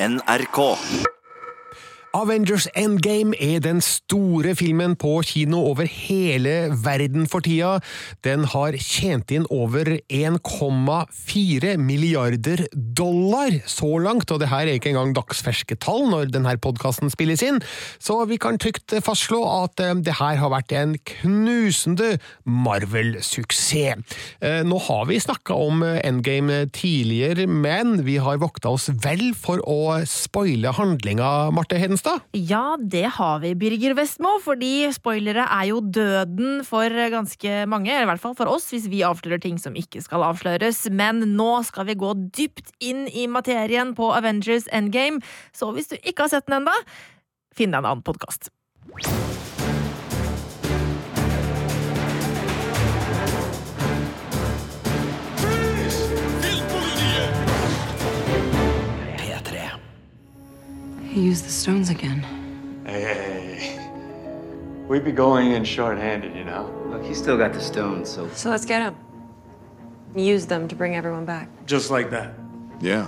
NRK. Avengers Endgame er den store filmen på kino over hele verden for tida. Den har tjent inn over 1,4 milliarder dollar så langt, og det her er ikke engang dagsferske tall når denne podkasten spilles inn, så vi kan trygt fastslå at eh, det her har vært en knusende Marvel-suksess. Eh, Nå har vi snakka om Endgame tidligere, men vi har vokta oss vel for å spoile handlinga, Marte Hedenstad. Ja, det har vi, Birger Vestmo, fordi spoilere er jo døden for ganske mange, i hvert fall for oss, hvis vi avslører ting som ikke skal avsløres. Men nå skal vi gå dypt inn i materien på Avengers Endgame, så hvis du ikke har sett den enda, finn deg en annen podkast. He used the stones again. Hey, hey, hey, hey. We'd be going in short-handed, you know? Look, he's still got the stones, so So let's get him. Use them to bring everyone back. Just like that. Yeah,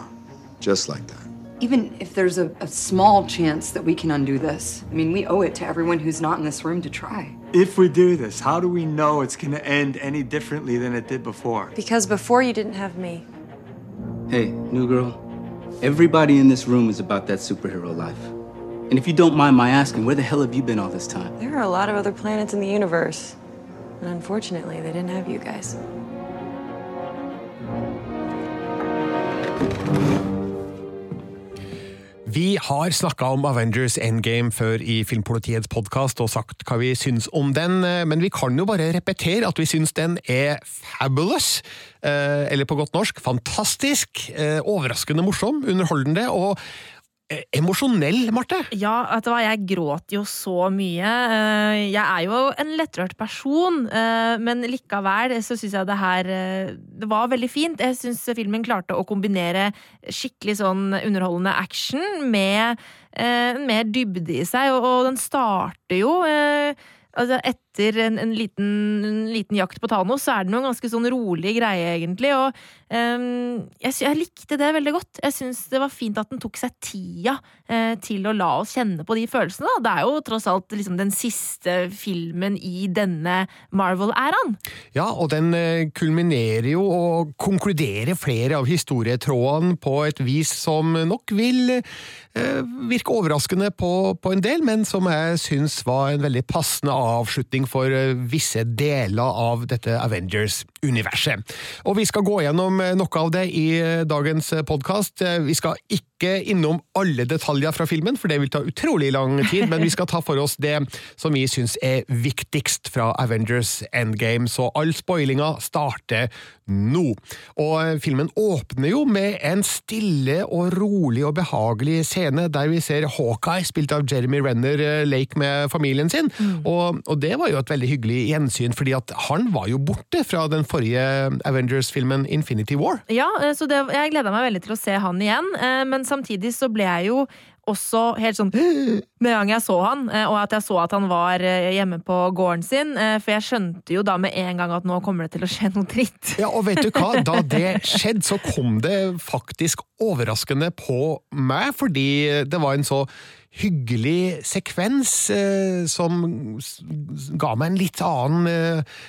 just like that. Even if there's a, a small chance that we can undo this, I mean, we owe it to everyone who's not in this room to try. If we do this, how do we know it's gonna end any differently than it did before? Because before you didn't have me. hey, new girl. Everybody in this room is about that superhero life. And if you don't mind my asking, where the hell have you been all this time? There are a lot of other planets in the universe. And unfortunately, they didn't have you guys. Vi har snakka om Avengers Endgame før i Filmpolitiets podkast og sagt hva vi syns om den, eh, men vi kan jo bare repetere at vi syns den er fabulous. Eh, Eller på godt norsk fantastisk, eh, overraskende morsom, underholdende og emosjonell, Marte. Ja, vet du hva, jeg gråt jo så mye. Eh, Jeg er jo en lettrørt person, eh, men likevel så syns jeg det her eh, Det var veldig fint. Jeg syns filmen klarte å kombinere skikkelig sånn underholdende action med mer dybde i seg, og, den starter jo altså Altså etter en, en, liten, en liten jakt på Thanos, så er det noen ganske sånn rolig greie, egentlig. Og um, jeg, jeg likte det veldig godt. Jeg syns det var fint at den tok seg tida uh, til å la oss kjenne på de følelsene. Da. Det er jo tross alt liksom den siste filmen i denne Marvel-æraen. Ja, og den eh, kulminerer jo og konkluderer flere av historietrådene på et vis som nok vil uh, virke overraskende på, på en del, men som jeg syns var en veldig passende avslutning for eh, visse deler av dette Avengers-universet. Og vi skal gå gjennom eh, noe av det i eh, dagens podkast. Vi skal ikke innom alle detaljer fra filmen, for det vil ta utrolig lang tid, men vi skal ta for oss det som vi syns er viktigst fra Avengers Endgame, så all spoilinga starter nå. Og eh, filmen åpner jo med en stille og rolig og behagelig scene der vi ser Hawkeye, spilt av Jeremy Renner, Lake med familien sin, og, og det var jo et veldig hyggelig gjensyn, fordi at han var jo borte fra den forrige Avengers-filmen Infinity War. Ja, eh, så det, jeg gleda meg veldig til å se han igjen, eh, men samtidig så ble jeg jo også helt sånn med en gang jeg så han, eh, og at jeg så at han var hjemme på gården sin, for jeg skjønte jo da med en gang at nå kommer det til å skje noe dritt. Ja, og vet du hva? Da det skjedde, så kom det faktisk overraskende på meg, fordi det var en så hyggelig sekvens eh, som ga meg en litt annen eh,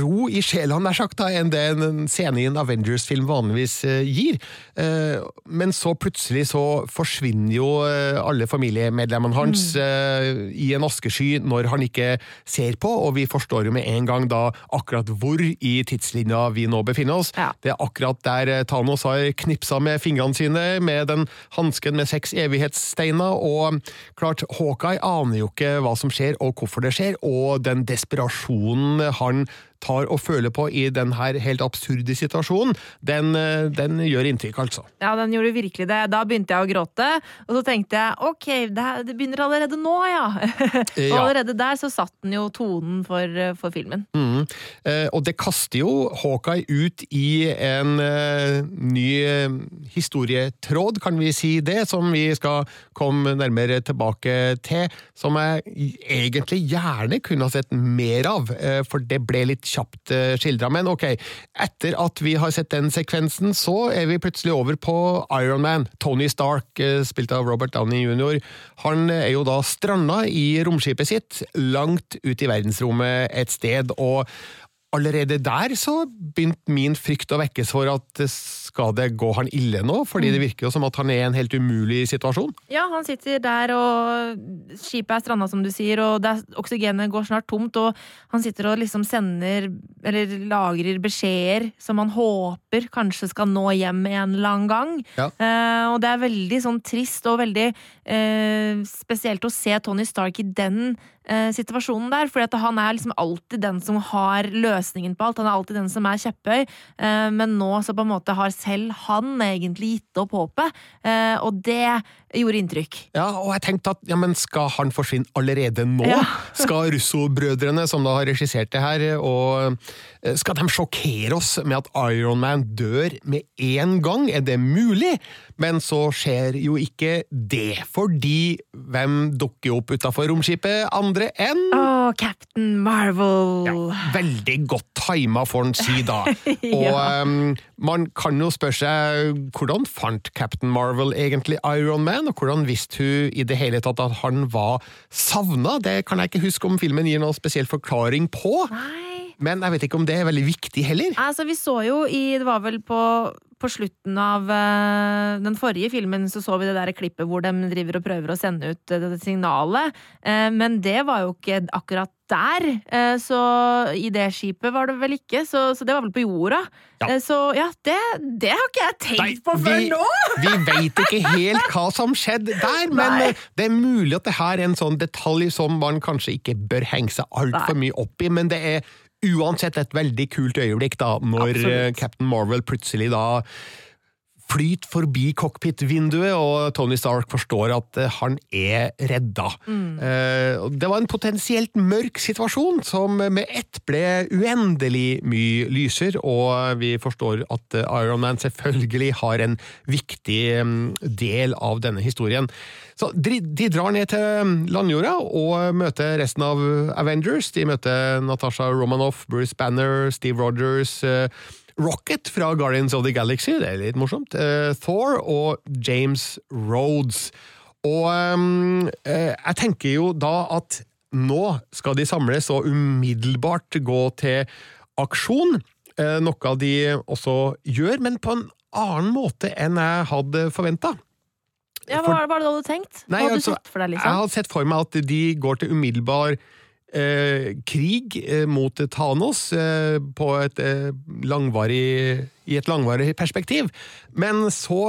ro i sjela, nær sagt, enn det en scene i en Avengers-film vanligvis eh, gir. Eh, men så plutselig så forsvinner jo eh, alle familiemedlemmene hans eh, i en askesky når han ikke ser på, og vi forstår jo med en gang da akkurat hvor i tidslinja vi nå befinner oss. Ja. Det er akkurat der eh, Thanos har knipsa med fingrene sine med den hansken med seks evighetssteiner, og klart, Hawkeye aner jo ikke hva som skjer og hvorfor det skjer, og den desperasjonen han tar og føler på i den her helt absurde situasjonen, den, eh, den gjør inntrykk, altså. Ja, den gjorde virkelig det. Da begynte jeg å gråte, og så tenkte jeg ok, det, det begynner allerede nå, ja. og allerede der så satt den jo tonen for, eh, for filmen. Mm. Eh, og det kaster jo Hawkeye ut i en eh, ny historietråd, kan vi si det, som vi skal komme nærmere tilbake til, som jeg egentlig gjerne kunne ha sett mer av, eh, for det ble litt kjapt uh, skildra. Men ok, etter at vi har sett den sekvensen, så er vi plutselig over på Iron Man. Tony Stark, uh, spilt av Robert Downey jr., han er jo da stranda i romskipet sitt, langt ut i verdensrommet et sted. og allerede der så begynte min frykt å vekkes for at skal det gå han ille nå? Fordi det virker jo som at han er i en helt umulig situasjon. Ja, han sitter der, og skipet er stranda, som du sier, og er, oksygenet går snart tomt, og han sitter og liksom sender, eller lagrer beskjeder som han håper kanskje skal nå hjem en eller annen gang. Ja. Eh, og det er veldig sånn trist og veldig eh, spesielt å se Tony Stark i den situasjonen der, for han er liksom alltid den som har løsningen på alt. Han er alltid den som er kjepphøy, eh, men nå så på en måte har selv han egentlig gitt opp håpet, eh, og det gjorde inntrykk. Ja, og jeg tenkte at ja, men skal han forsvinne allerede nå? Ja. skal Russo-brødrene, som da har regissert det her, og eh, skal de sjokkere oss med at Iron Man dør med en gang? Er det mulig? Men så skjer jo ikke det, fordi hvem dukker opp utafor romskipet andre enn Å, Captain Marvel! ja, Veldig godt tima, får en si da. Og Ja. um, man kan jo spørre seg hvordan fant Captain Marvel egentlig Iron Man, og hvordan visste hun i det hele tatt at han var savna? Det kan jeg ikke huske om filmen gir noen spesiell forklaring på, Nei. Men jeg vet ikke om det er veldig viktig heller. Altså, vi så jo i Det var vel på, på slutten av uh, den forrige filmen så så vi det der klippet hvor de driver og prøver å sende ut uh, det signalet. Uh, men det var jo ikke akkurat der. Eh, så i det skipet var det vel ikke. Så, så det var vel på jorda. Ja. Eh, så ja, det, det har ikke jeg tenkt på før vi, nå! vi veit ikke helt hva som skjedde der, men Nei. eh, det er mulig at det her er en sånn detalj som man kanskje ikke bør henge seg altfor mye opp i, men det er uansett et veldig kult øyeblikk da, når Absolutt. eh, Captain Marvel plutselig da flyter forbi cockpit-vinduet, og Tony Stark forstår at eh, han er redda. Mm. det var en potensielt mørk situasjon, som med ett ble uendelig mye lyser, og vi forstår at eh, Iron Man selvfølgelig har en viktig mm, del av denne historien. Så de, de drar ned til mm, landjorda og møter resten av Avengers. De møter Natasha Romanoff, Bruce Banner, Steve Rogers, eh, Rocket fra Guardians of the Galaxy, det er litt morsomt, Uh, Thor og James Rhodes. Og um, uh, jeg tenker jo da at nå skal de samles og umiddelbart gå til aksjon, Uh, noe de også gjør, men på en annen måte enn jeg hadde forventa. Ja, hva var det du hadde tenkt? Nei, Hva hadde altså, du sett for deg, liksom? Jeg hadde sett for meg at de går til umiddelbar eh, krig eh, mot Thanos eh, på et, eh, langvarig, i et langvarig perspektiv. Men så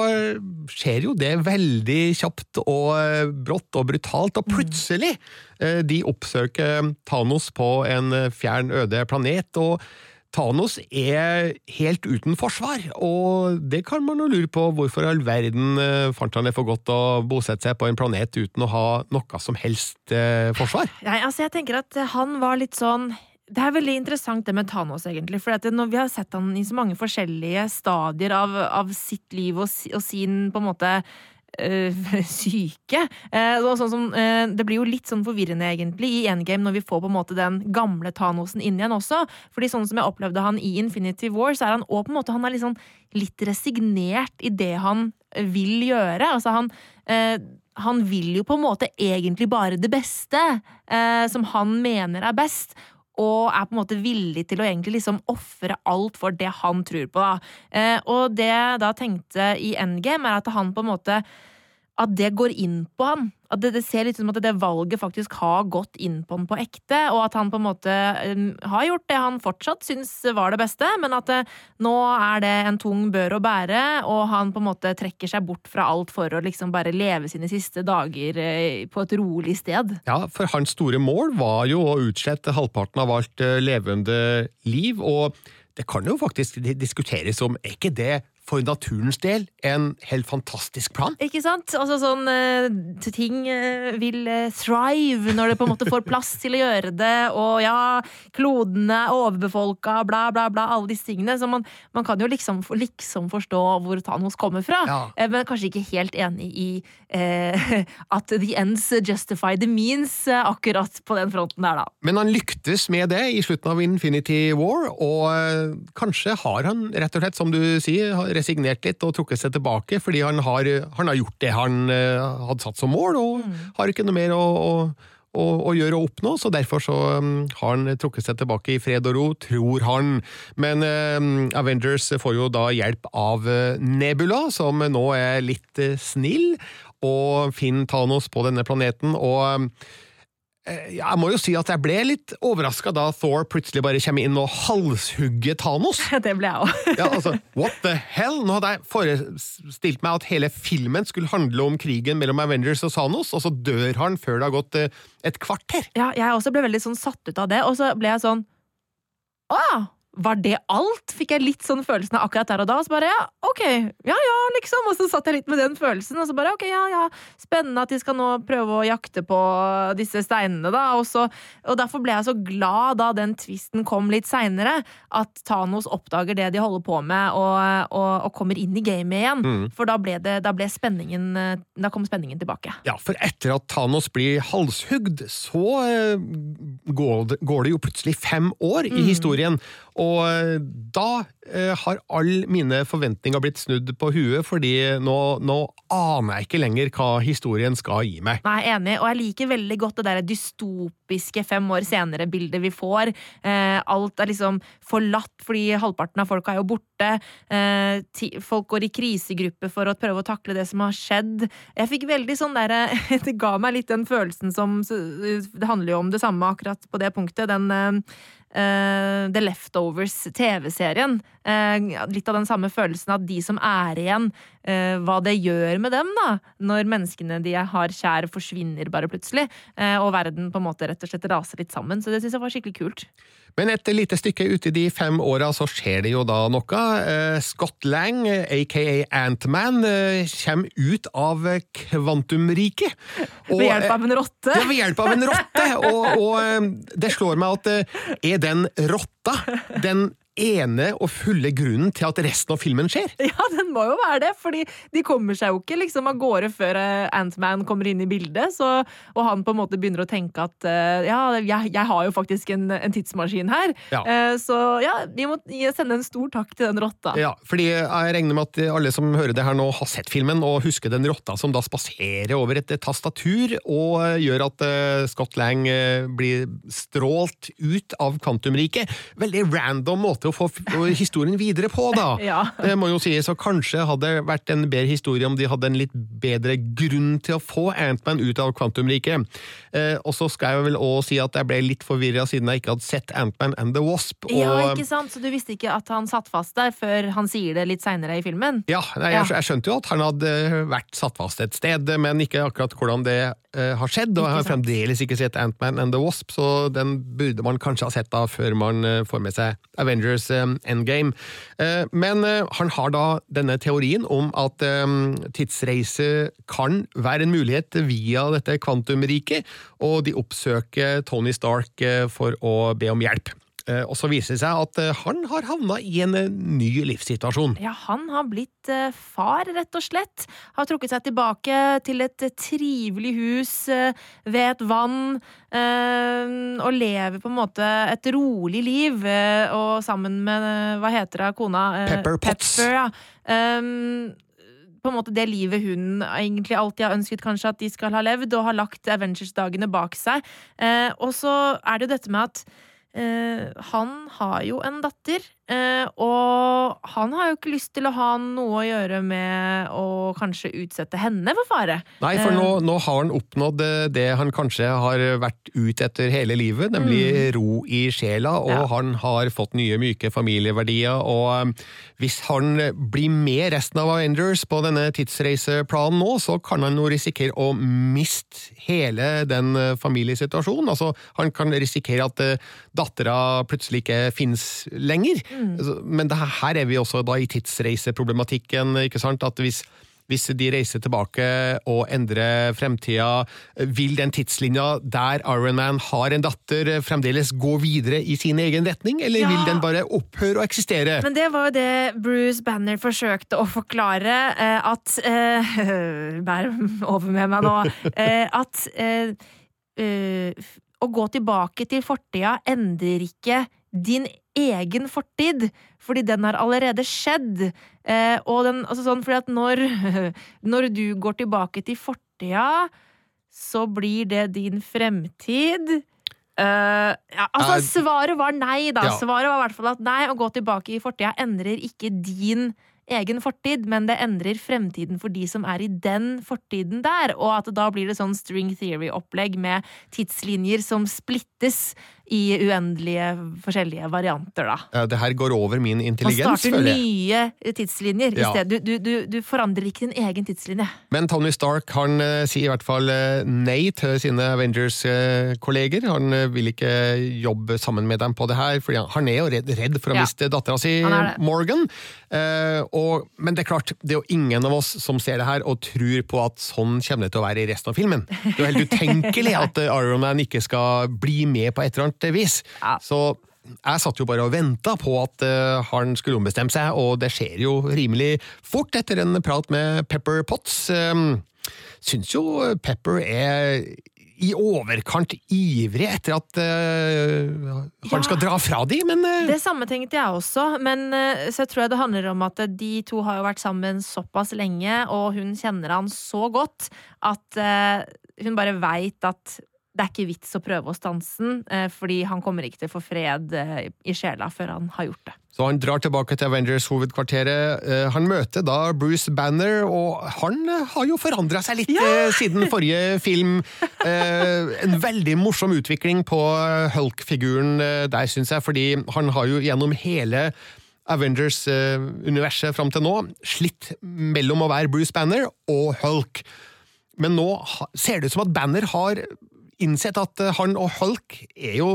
skjer jo det veldig kjapt og eh, brått og brutalt, og plutselig eh, de oppsøker Thanos på en fjern, øde planet. og Thanos er helt uten forsvar, og det kan man jo lure på hvorfor i all verden eh, fant han det for godt å bosette seg på en planet uten å ha noe som helst eh, forsvar? Nei, altså jeg tenker at han var litt sånn det er veldig interessant det med Thanos, egentlig. For når vi har sett han i så mange forskjellige stadier av, av sitt liv og, og sin på en måte syke. Eh, og sånn som, eh, det blir jo litt sånn forvirrende, egentlig, i Endgame når vi får på en måte den gamle Thanosen inn igjen også. Fordi sånn som jeg opplevde han i Infinity War, så er han også på en måte han er sånn, litt resignert i det han vil gjøre. Altså han eh, han vil jo på en måte egentlig bare det beste, eh, som han mener er best. Og er på en måte villig til å egentlig liksom ofre alt for det han tror på. Da. Eh, og det jeg da tenkte i Endgame, er at han på en måte At det går inn på han. At det, det ser litt ut som at det valget faktisk har gått inn på han på ekte, og at han på en måte eh, har gjort det han fortsatt syns var det beste, men at eh, nå er det en tung bør å bære, og han på en måte trekker seg bort fra alt for å liksom bare leve sine siste dager eh, på et rolig sted. Ja, for hans store mål var jo å utslette halvparten av alt eh, levende liv, og det kan jo faktisk diskuteres om er ikke det for naturens del en helt fantastisk plan. Ikke sant? Altså sånn eh, Ting eh, vil eh, thrive når det på en måte får plass til å gjøre det, og ja, klodene er overbefolka, bla, bla, bla, alle disse tingene. Så man, man kan jo liksom, liksom forstå hvor Thanos kommer fra, Ja. men kanskje ikke helt enig i eh, at the ends justify the means akkurat på den fronten der, da. Men han lyktes med det i slutten av Infinity War, og kanskje har han rett og slett, som du sier, resignert litt og trukket seg tilbake, fordi han har, han har gjort det han uh, hadde satt som mål, og har ikke noe mer å, å, å, å gjøre og oppnå, så derfor så um, har han trukket seg tilbake i fred og ro, tror han. Men uh, Avengers får jo da hjelp av eh, Nebula, som nå er litt snill, og finner Thanos på denne planeten, og Eh, Jeg må jo si at jeg ble litt overraska da Thor plutselig bare kommer inn og halshugger Thanos. Det ble jeg òg. Ja, altså, what the hell? Nå hadde jeg forestilt meg at hele filmen skulle handle om krigen mellom Avengers og Thanos, og så dør han før det har gått eh, et kvarter. Ja, jeg også ble veldig sånn satt ut av det, og så ble jeg sånn Å ja! Var det alt? Fikk jeg litt sånn følelsen av akkurat der og da. Og så bare ja, ok, ja ja, liksom. Og så satt jeg litt med den følelsen, og så bare ok, ja ja, spennende at de skal nå prøve å jakte på disse steinene, da. Og, så, og derfor ble jeg så glad da den tvisten kom litt seinere, at Thanos oppdager det de holder på med, og, og, og kommer inn i gamet igjen. For da ble, det, da ble spenningen Da kom spenningen tilbake. Ja, for etter at Thanos blir halshugd, så eh, går det, går det jo plutselig fem år i historien. Og eh, da eh, har alle mine forventninger blitt snudd på huet, fordi nå, nå aner jeg ikke lenger hva historien skal gi meg. Nei, enig, og jeg liker veldig godt det der dystopiske fem år senere-bildet vi får. Eh, alt er liksom forlatt fordi halvparten av folka er jo borte. Folk går i krisegruppe for å prøve å takle det som har skjedd. Jeg fikk veldig sånn der, Det ga meg litt den følelsen som Det handler jo om det samme akkurat på det punktet. Den The Leftovers TV-serien. Eh, litt av den samme følelsen at de som er igjen, eh, hva det gjør med dem, da, når menneskene de har kjær, forsvinner bare plutselig, eh, og verden på en måte rett og slett raser litt sammen. Så det syns jeg var skikkelig kult. Men et lite stykke ute i de fem åra så skjer det jo da noe. Eh, Scott Lang, eh, aka Antman, eh, kommer ut av eh, kvantumriket. Ved hjelp eh, av en rotte. Ja, ved hjelp av en rotte! Og, og eh, det slår meg at eh, er den rotta den ene og fulle grunnen til at resten av filmen skjer? Ja, den må jo være det, fordi de kommer seg jo ikke liksom av gårde før Antman Ant-Man kommer inn i bildet, så, og han på en måte begynner å tenke at eh, ja, jeg, jeg har jo faktisk en, en tidsmaskin her, Ja. Eh, så ja, vi må sende en stor takk til den rotta. Ja, fordi jeg regner med at alle som hører det her nå har sett filmen og husker den rotta som da spaserer over et tastatur og eh, gjør at eh, Scott Lang eh, blir strålt ut av kvantumriket. Veldig random måte å få historien videre på, da. Ja. Det må jo sies, og kanskje hadde det vært en bedre historie om de hadde en litt bedre grunn til å få Ant-Man ut av kvantumriket. Eh, og så skal jeg vel også si at jeg ble litt forvirra siden jeg ikke hadde sett Ant-Man and the Wasp. Og, Ja, ikke sant? Så du visste ikke at han satt fast der før han sier det litt seinere i filmen? Ja, nei, jeg, jeg skjønte jo at han hadde vært satt fast et sted, men ikke akkurat hvordan det eh, har skjedd. Og jeg har fremdeles ikke sett Ant-Man and the Wasp, så den burde man kanskje ha sett da før man eh, får med seg Avengers eh, Endgame. Eh, men eh, han har da denne teorien om at tidsreise kan være en mulighet via dette kvantumriket, og de oppsøker Tony Stark for å be om hjelp. Eh, Og så viser det seg at eh, han har havna i en eh, ny livssituasjon. Ja, han har blitt far, rett og slett. Har trukket seg tilbake til et trivelig hus ved et vann. og lever på en måte et rolig liv, og sammen med Hva heter det, kona? Pepper Potts. Pepper, ja. På en måte det livet hun egentlig alltid har ønsket kanskje at de skal ha levd, og har lagt Avengers-dagene bak seg. Eh, og så er det jo dette med at han har jo en datter, eh, og han har jo ikke lyst til å ha noe å gjøre med å kanskje utsette henne for fare. Nei, for Eh. nå, nå har han oppnådd det han kanskje har vært ut etter hele livet, nemlig ro i sjela, og Mm. Ja. han har fått nye myke familieverdier, og eh, hvis han blir med resten av Avengers på denne tidsreiseplanen nå, så kan han jo risikere å miste hele den familiesituasjonen. Altså, han kan risikere at dattera plutselig ikke fins lenger. Altså, Men det her- er vi også da i tidsreiseproblematikken, ikke sant? At hvis hvis de reiser tilbake og endrer fremtida, vil den tidslinja der Iron Man har en datter, fremdeles gå videre i sin egen retning, eller Ja. vil den bare opphøre å eksistere? Men det var jo det Bruce Banner forsøkte å forklare, eh, at eh, Bær over med meg nå. Eh, at eh, uh, å gå tilbake til fortida endrer ikke din egen fortid, fordi den har allerede skjedd. Eh, og den, altså sånn, fordi at når, når du går tilbake til fortida, så blir det din fremtid. Uh, ja, altså, svaret var nei, da. ja. Svaret var i hvert fall at nei, å gå tilbake i fortida endrer ikke din egen fortid, men det endrer fremtiden for de som er i den fortiden der. Og at da blir det sånn string theory-opplegg med tidslinjer som splittes i uendelige forskjellige varianter, da. Ja, Det her går over min intelligens, føler jeg. Man starter nye tidslinjer i Ja. stedet. Du, du, du, forandrer ikke din egen tidslinje. Men Tony Stark han eh, sier i hvert fall eh, nei til sine Avengers-kolleger. Han eh, vil ikke jobbe sammen med dem på det her, fordi han- han er jo redd, redd for å Ja. miste dattera si, Han. Morgan. Eh, og, men det er klart, det er jo ingen av oss som ser det her og tror på at sånn kommer det til å være i resten av filmen. Det er jo helt utenkelig at Iron Man ikke skal bli med på et eller annet vis. Ja. Så jeg satt jo bare og venta på at uh, han skulle ombestemme seg, og det skjer jo rimelig fort etter en prat med Pepper Potts. Um, syns jo Pepper er i overkant ivrig etter at uh, han skal dra fra de, men uh... Det samme tenkte jeg også, men uh, så tror jeg det handler om at de to har jo vært sammen såpass lenge, og hun kjenner han så godt at eh, hun bare veit at det er ikke vits å prøve å stanse den, eh, fordi han kommer ikke til å få fred eh, i sjela før han har gjort det. Så han drar tilbake til Avengers hovedkvarteret. Eh, Han møter da Bruce Banner, og han har jo forandra seg litt ja! siden forrige film. En veldig morsom utvikling på Hulk-figuren der, syns jeg, fordi han har jo gjennom hele Avengers-universet fram til nå slitt mellom å være Bruce Banner og Hulk. Men nå ser det ut som at Banner har innsett at eh, han og Hulk er jo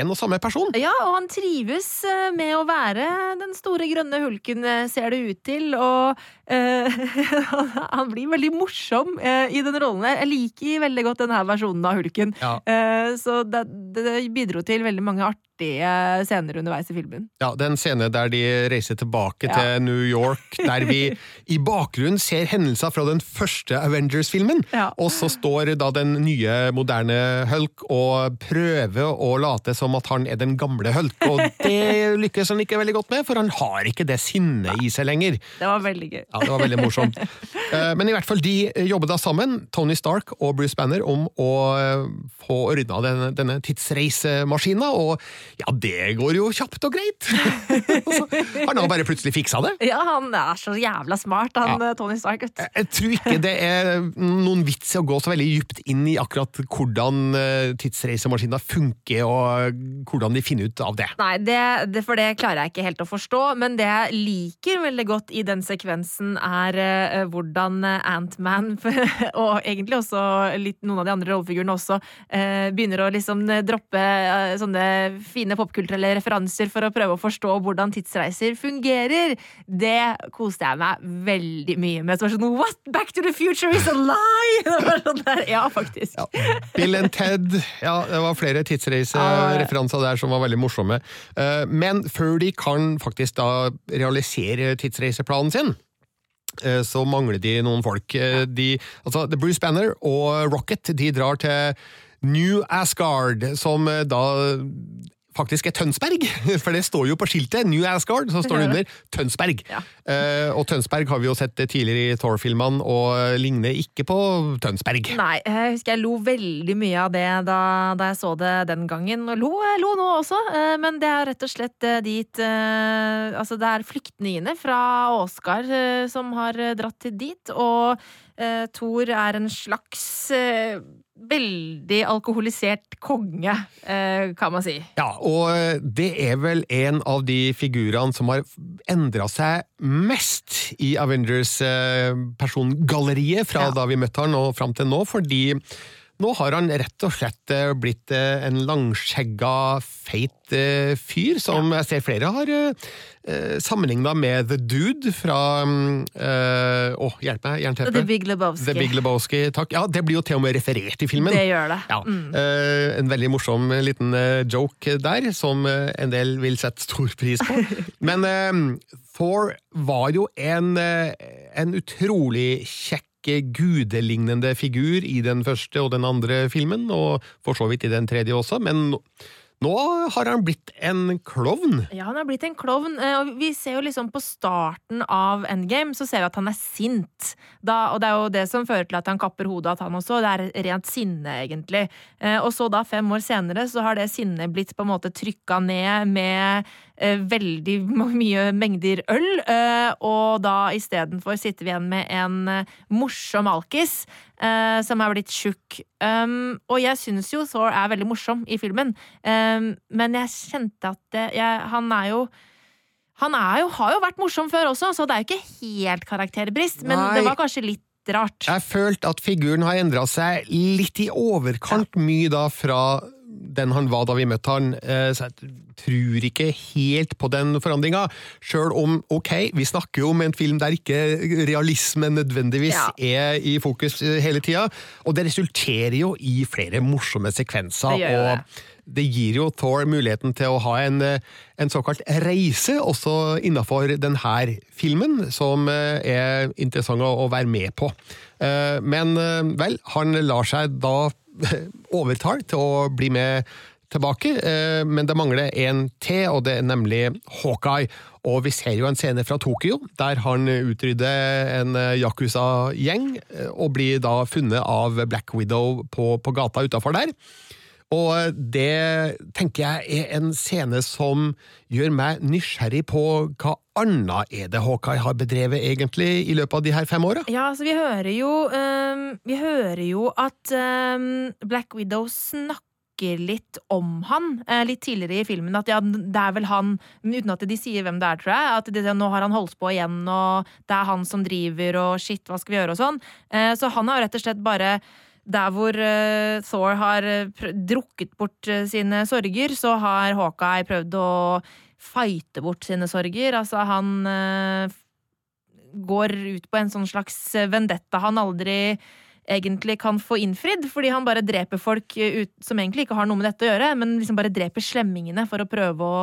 en og samme person. Ja, og han trives eh, med å være den store grønne hulken, eh, ser det ut til, og eh, han blir veldig morsom eh, i den rollen. Jeg liker veldig godt denne versjonen av hulken, Ja. Eh, så det, det bidro til veldig mange artige scener underveis i filmen. Ja, den scene der de reiser tilbake Ja. til New York, der vi i bakgrunnen ser hendelser fra den første Avengers-filmen, Ja. og så står da den nye, moderne Hulk og prøver å late som at han er den gamle Hulk, og det lykkes han ikke veldig godt med, for han har ikke det sinnet i seg lenger. Det var veldig gøy. Ja, det var veldig morsomt. Eh, Men i hvert fall, de jobber da sammen, Tony Stark og Bruce Banner, om å eh, få ordna denne, denne tidsreisemaskina, og ja, det går jo kjapt og greit. har han bare plutselig fiksa det. Ja, han er så jævla smart, han Ja. eh, Tony Stark. vet. Jeg tror ikke det er noen vits i å gå så veldig dypt inn i akkurat hvordan eh, tidsreisemaskiner funker, og hvordan de finner ut av det. Nei, det, det, for det klarer jeg ikke helt å forstå, men det jeg liker veldig godt i den sekvensen, er uh, hvordan eh, Ant-Man, og egentlig også litt, noen av de andre rollefigurene også, uh, begynner å liksom eh, droppe uh, sånne fine popkulturelle referanser for å prøve å forstå hvordan tidsreiser fungerer. Det koste jeg meg veldig mye med. Så var det sånn, What? Back to the future is a lie! Det var sånn der, ja, faktisk. Bill and Ted, ja, det var flere tidsreisereferanser der som var veldig morsomme. Eh, Men før de kan faktisk da realisere tidsreiseplanen sin, eh, så mangler de noen folk. Eh, De, altså, The Bruce Banner og Rocket de drar til New Asgard, som da faktisk er Tønsberg, for det står jo på skiltet New Asgard, så står det under Tønsberg. Ja. Uh, og Tønsberg har vi jo sett tidligere i Thor-filmene, og ligner ikke på Tønsberg. Nei, jeg husker jeg lo veldig mye av det da, da jeg så det den gangen. Og lo, jeg lo nå også, Uh, men det er rett og slett eh, dit uh, Altså, det er flyktningene fra Åsgard som har dratt til dit, og Thor er en slags veldig alkoholisert konge, eh, kan man si. Ja, og det er vel en av de figurene som har endra seg mest i Avengers-persongalleriet fra Ja. da vi møtte han og fram til nå, fordi Nå har han rett og slett eh, blitt eh, en langskjegga, feit eh, fyr, som jeg ser flere har sammenligna med The Dude fra mm, Å, hjelp meg, jernteppe. The Big Lebowski. The Big Lebowski, takk. Ja, det blir jo til og med referert i filmen. Det gjør det. Ja, Mm. En veldig morsom liten joke der, som en del vil sette stor pris på. Men Thor var jo en, en utrolig kjekk eh, gudelignende figur i den første og den andre filmen, og for så vidt i den tredje også, men nå- har han blitt en klovn. Ja, han har blitt en klovn. eh, Og vi ser jo liksom på starten av Endgame, så ser vi at han er sint. Da, og det er jo det som fører til at han kapper hodet av han også. Det er rent sinne, egentlig. Eh, Og så da, fem år senere, så har det sinnet blitt på en måte trykka ned med veldig mye mengder øl. eh, Og da istedenfor sitter vi igjen med en eh, morsom alkis. eh, Som er blitt tjukk. Um, og jeg syns jo Thor er veldig morsom i filmen, um, men jeg kjente at det, jeg, han er jo han er jo, har jo vært morsom før også, så det er jo ikke helt karakterbrist, men Nei. det var kanskje litt rart. Jeg følte at figuren har endra seg litt i overkant mye da fra den han var da vi møtte han, eh, så jeg tror ikke helt på den forandringa. Sjøl om, ok, vi snakker jo om en film der ikke realismen nødvendigvis Ja. er i fokus eh, hele tida, og det resulterer jo i flere morsomme sekvenser. Det gjør jo og det. Det gir jo Thor muligheten til å ha en, eh, en såkalt reise også innafor denne filmen, som eh, er interessant å, være med på. Eh, Men vel, han lar seg da overtale til å bli med tilbake, men det mangler en til, og det er nemlig Hawkeye. Og vi ser jo en scene fra Tokyo, der han utrydder en Yakuza-gjeng, og blir da funnet av Black Widow på, på gata utafor der. Og det tenker jeg er en scene som gjør meg nysgjerrig på hva annet er det Hawkeye har bedrevet egentlig i løpet av de her fem åra? Ja, altså vi hører jo um, Vi hører jo at um, Black Widow snakker litt om han eh, litt tidligere i filmen. At ja, det er vel han Uten at de sier hvem det er, tror jeg. At det, nå har han holdt på igjen, og det er han som driver, og shit, hva skal vi gjøre, og sånn. Eh, så han har rett og slett bare der hvor eh, Thor har eh, drukket bort eh, sine sorger, så har Hawkeye prøvd å fighte bort sine sorger. Altså, han går ut på en sånn slags vendetta han aldri egentlig kan få innfridd, fordi han bare dreper folk ut, som egentlig ikke har noe med dette å gjøre, men liksom bare dreper slemmingene for å prøve å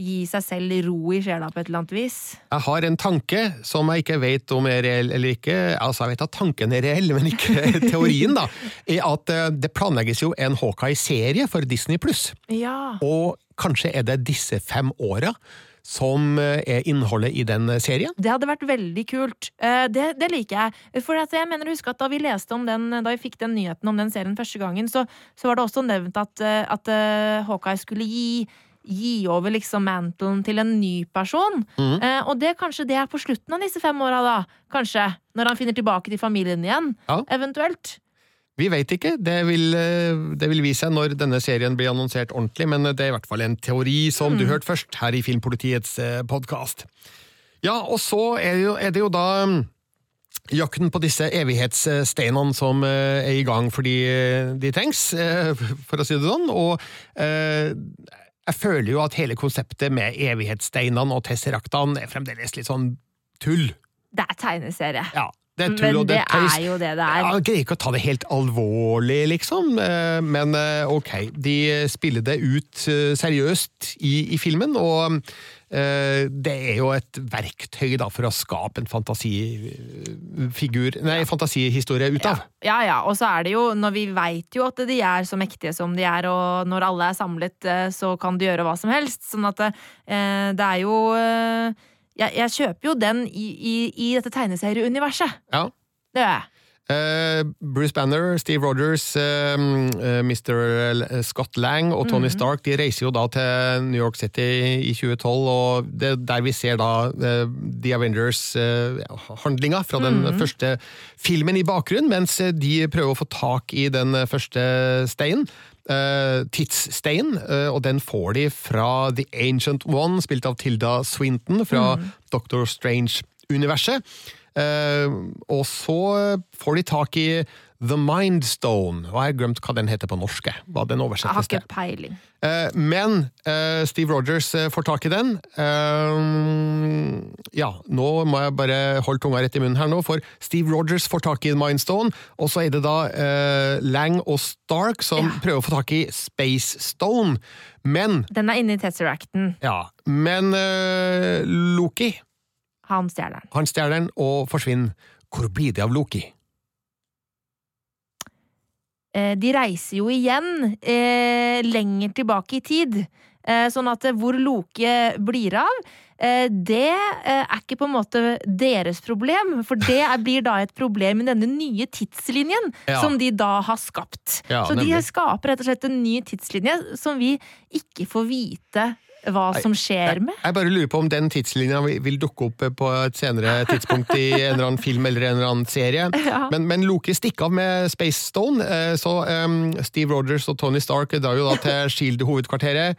gi seg selv ro i sjela på et eller annet vis. Jeg har en tanke som jeg ikke vet om er reell eller ikke. Altså, jeg vet at tanken er reell, men ikke teorien, da. Er at eh, det planlegges jo en Hawkeye-serie for Disney pluss. Ja. Og kanskje er det disse fem åra som eh, er innholdet i den serien? Det hadde vært veldig kult. Eh, Det, det liker jeg. For jeg mener å huske at da vi leste om den, da vi fikk den nyheten om den serien første gangen, så, så var det også nevnt at, at Hawkeye skulle gi Gi over liksom mantelen til en ny person. Eh, og det kanskje det er på slutten av disse fem åra, da. Kanskje. Når han finner tilbake til familien igjen. Ja. Eventuelt. Vi vet ikke, det vil, eh, det vil vise seg når denne serien blir annonsert ordentlig, men det er i hvert fall en teori som du hørte først her i Filmpolitiets podkast. Ja, og så er det jo, er det jo da mm, jakten på disse evighetssteinene som eh, er i gang fordi eh, de trengs, eh, for å si det sånn, og eh, jeg føler jo at hele konseptet med evighetssteinene og tesseraktene er fremdeles litt sånn tull. Det er tegneserie. Ja, det er tull Men og det det er tøys. er jo det det er. Jeg greier ikke å ta det helt alvorlig, liksom, eh, men eh, ok. De spiller det ut eh, seriøst i, i filmen, og det er jo et verktøy da for å skape en fantasifigur Nei, fantasihistorie ut av. Ja, ja, og så er det jo, når vi veit jo at de er så mektige som de er, og når alle er samlet, så kan de gjøre hva som helst. Sånn at det, det er jo jeg, jeg kjøper jo den i, i, i dette tegneserieuniverset. Ja. Det gjør jeg. Uh, Bruce Banner, Steve Rogers, uh, eh, Mr. Scott Lang og Tony Stark de reiser jo da til New York City i 2012, og det er der vi ser da eh, The Avengers-handlinga fra den første filmen i bakgrunnen, mens eh, de prøver å få tak i den eh, første steinen. Uh, tidsstein, eh, og den får de fra The Ancient One, spilt av Tilda Swinton fra Doctor Strange-universet. Uh, og så får de tak i The Mind Stone. Og jeg har glemt hva den heter på norske. Hva den Jeg har ikke peiling. Eh, Men eh, Steve Rogers eh, får tak i den. Ja, nå må jeg bare holde tunga rett i munnen her nå, for Steve Rogers får tak i Mindstone, og så er det da Lang og Stark som Ja. prøver å få tak i Space Stone. Men, Den er inne i Tesseracten. ja, men Loki, Han stjeler den. han stjeler den og forsvinner. Hvor blir det av Loki? Eh, De reiser jo igjen eh, lenger tilbake i tid. Eh, sånn at hvor Loke blir av, eh, det er ikke på en måte deres problem. For det er, blir da et problem i denne nye tidslinjen Ja. som de da har skapt. Ja, Så de skaper rett og slett en ny tidslinje som vi ikke får vite hva som skjer med. Jeg bare lurer på om den tidslinja vil- dukke opp på et senere tidspunkt i en eller annen film eller en eller annen serie. Men, men Loki stikker av med Space Stone, eh, så um, Steve Rogers og Tony Stark drar jo da til Shield hovedkvarteret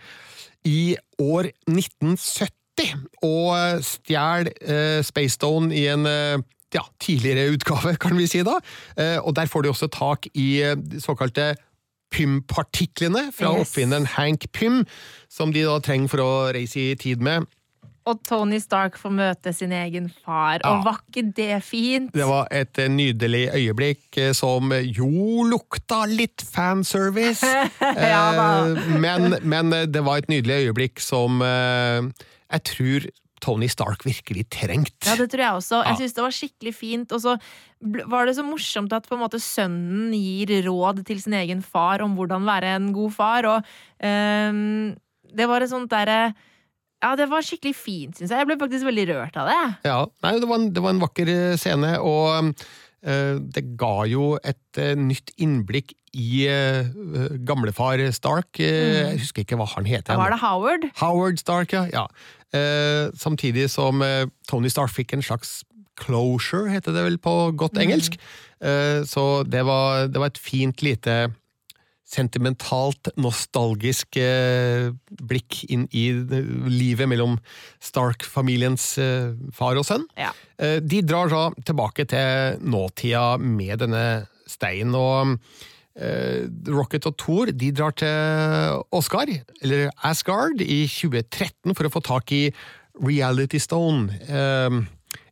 i år 1970 og eh, stjeler uh, Space Stone i en uh, ja, tidligere utgave, kan vi si da. Eh, og der får de også tak i eh, såkalte Pym-partiklene fra Yes. oppfinneren Hank Pym, som de da trenger for å reise i tid med. Og Tony Stark får møte sin egen far, og var ikke det fint? Det var et eh, nydelig øyeblikk eh, som jo lukta litt fanservice. Ja. Eh, men, men det var et nydelig øyeblikk som jeg tror Tony Stark virkelig trengt. Ja, det tror jeg også. Jeg synes det var skikkelig fint. Og så var det så morsomt at på en måte sønnen gir råd til sin egen far om hvordan være en god far, og ehm, det var et sånt derre Ja, det var skikkelig fint, syns jeg. Jeg ble faktisk veldig rørt av det. Ja, nei, det, var en, det var en vakker eh, scene, og eh, det ga jo et eh, nytt innblikk i eh, gamlefar Stark. Eh, Jeg husker ikke hva han heter. Var det Howard. Howard Stark, ja. ja. Eh, samtidig som eh, Tony Stark fikk en slags closure, heter det vel på godt engelsk. Mm. så det var, det var et fint lite sentimentalt, nostalgisk eh, blikk inn i livet mellom Stark-familiens eh, far og sønn. Ja. Eh, de drar da tilbake til nåtida med denne steinen, og Rocket og Thor de drar til Oscar, eller Asgard, i 2013 for å få tak i Reality Stone. Eh,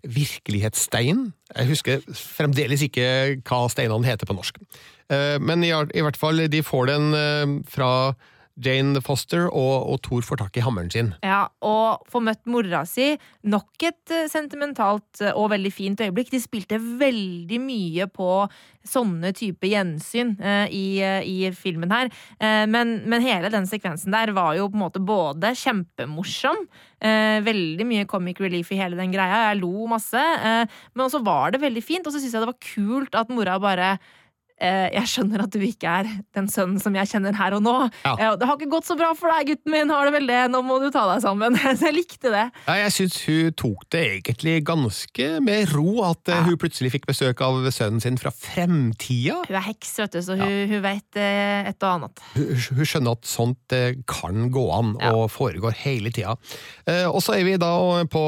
virkelighetsstein. Jeg husker fremdeles ikke hva steinene heter på norsk. Eh, Men i, hvert fall, de får den eh, fra Jane Foster, og, og Thor får tak i hammeren sin. Ja, og får møtt mora si. Nok et eh, sentimentalt og veldig fint øyeblikk. De spilte veldig mye på sånne type gjensyn eh, i, i filmen her. Eh, men, men hele den sekvensen der var jo på en måte både kjempemorsom, eh, veldig mye comic relief i hele den greia, jeg lo masse, men også var det veldig fint, og så syns jeg det var kult at mora bare jeg skjønner at du ikke er den sønnen som jeg kjenner her og nå. Ja. Eh, Det har ikke gått så bra for deg, gutten min, har det vel det? Nå må du ta deg sammen. Så jeg likte det. Ja, jeg syns hun tok det egentlig ganske med ro, at ja. hun plutselig fikk besøk av sønnen sin fra fremtida. Hun er heks, vet du, så hun, hun vet eh, et og annet. Hun, hun skjønner at sånt eh, kan gå an, og foregår hele tida. Eh, og så er vi da på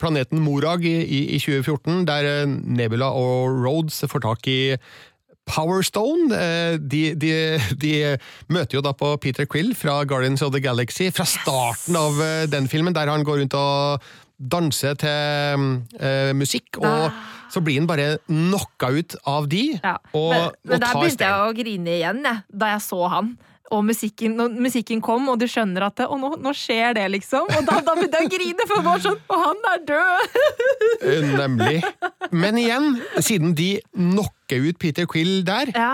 planeten Morag i, i, i 2014, der eh, Nebula og Rhodes får tak i Power Stone. Eh, De, de, de møter jo da på Peter Quill fra Guardians of the Galaxy fra starten av eh, den filmen, der han går rundt og danser til uh, musikk, og så blir han bare knocka ut av de, Ja. og, men, men og der begynte jeg å grine igjen, jeg, da jeg så han. Og musikken, når musikken kom, og du skjønner at det, Og nå, nå skjer det, liksom. Og da, da begynte jeg å grine, for bare sånn Og han er død! Eh, Nemlig. Men igjen, siden de knocker ut Peter Quill der, Ja.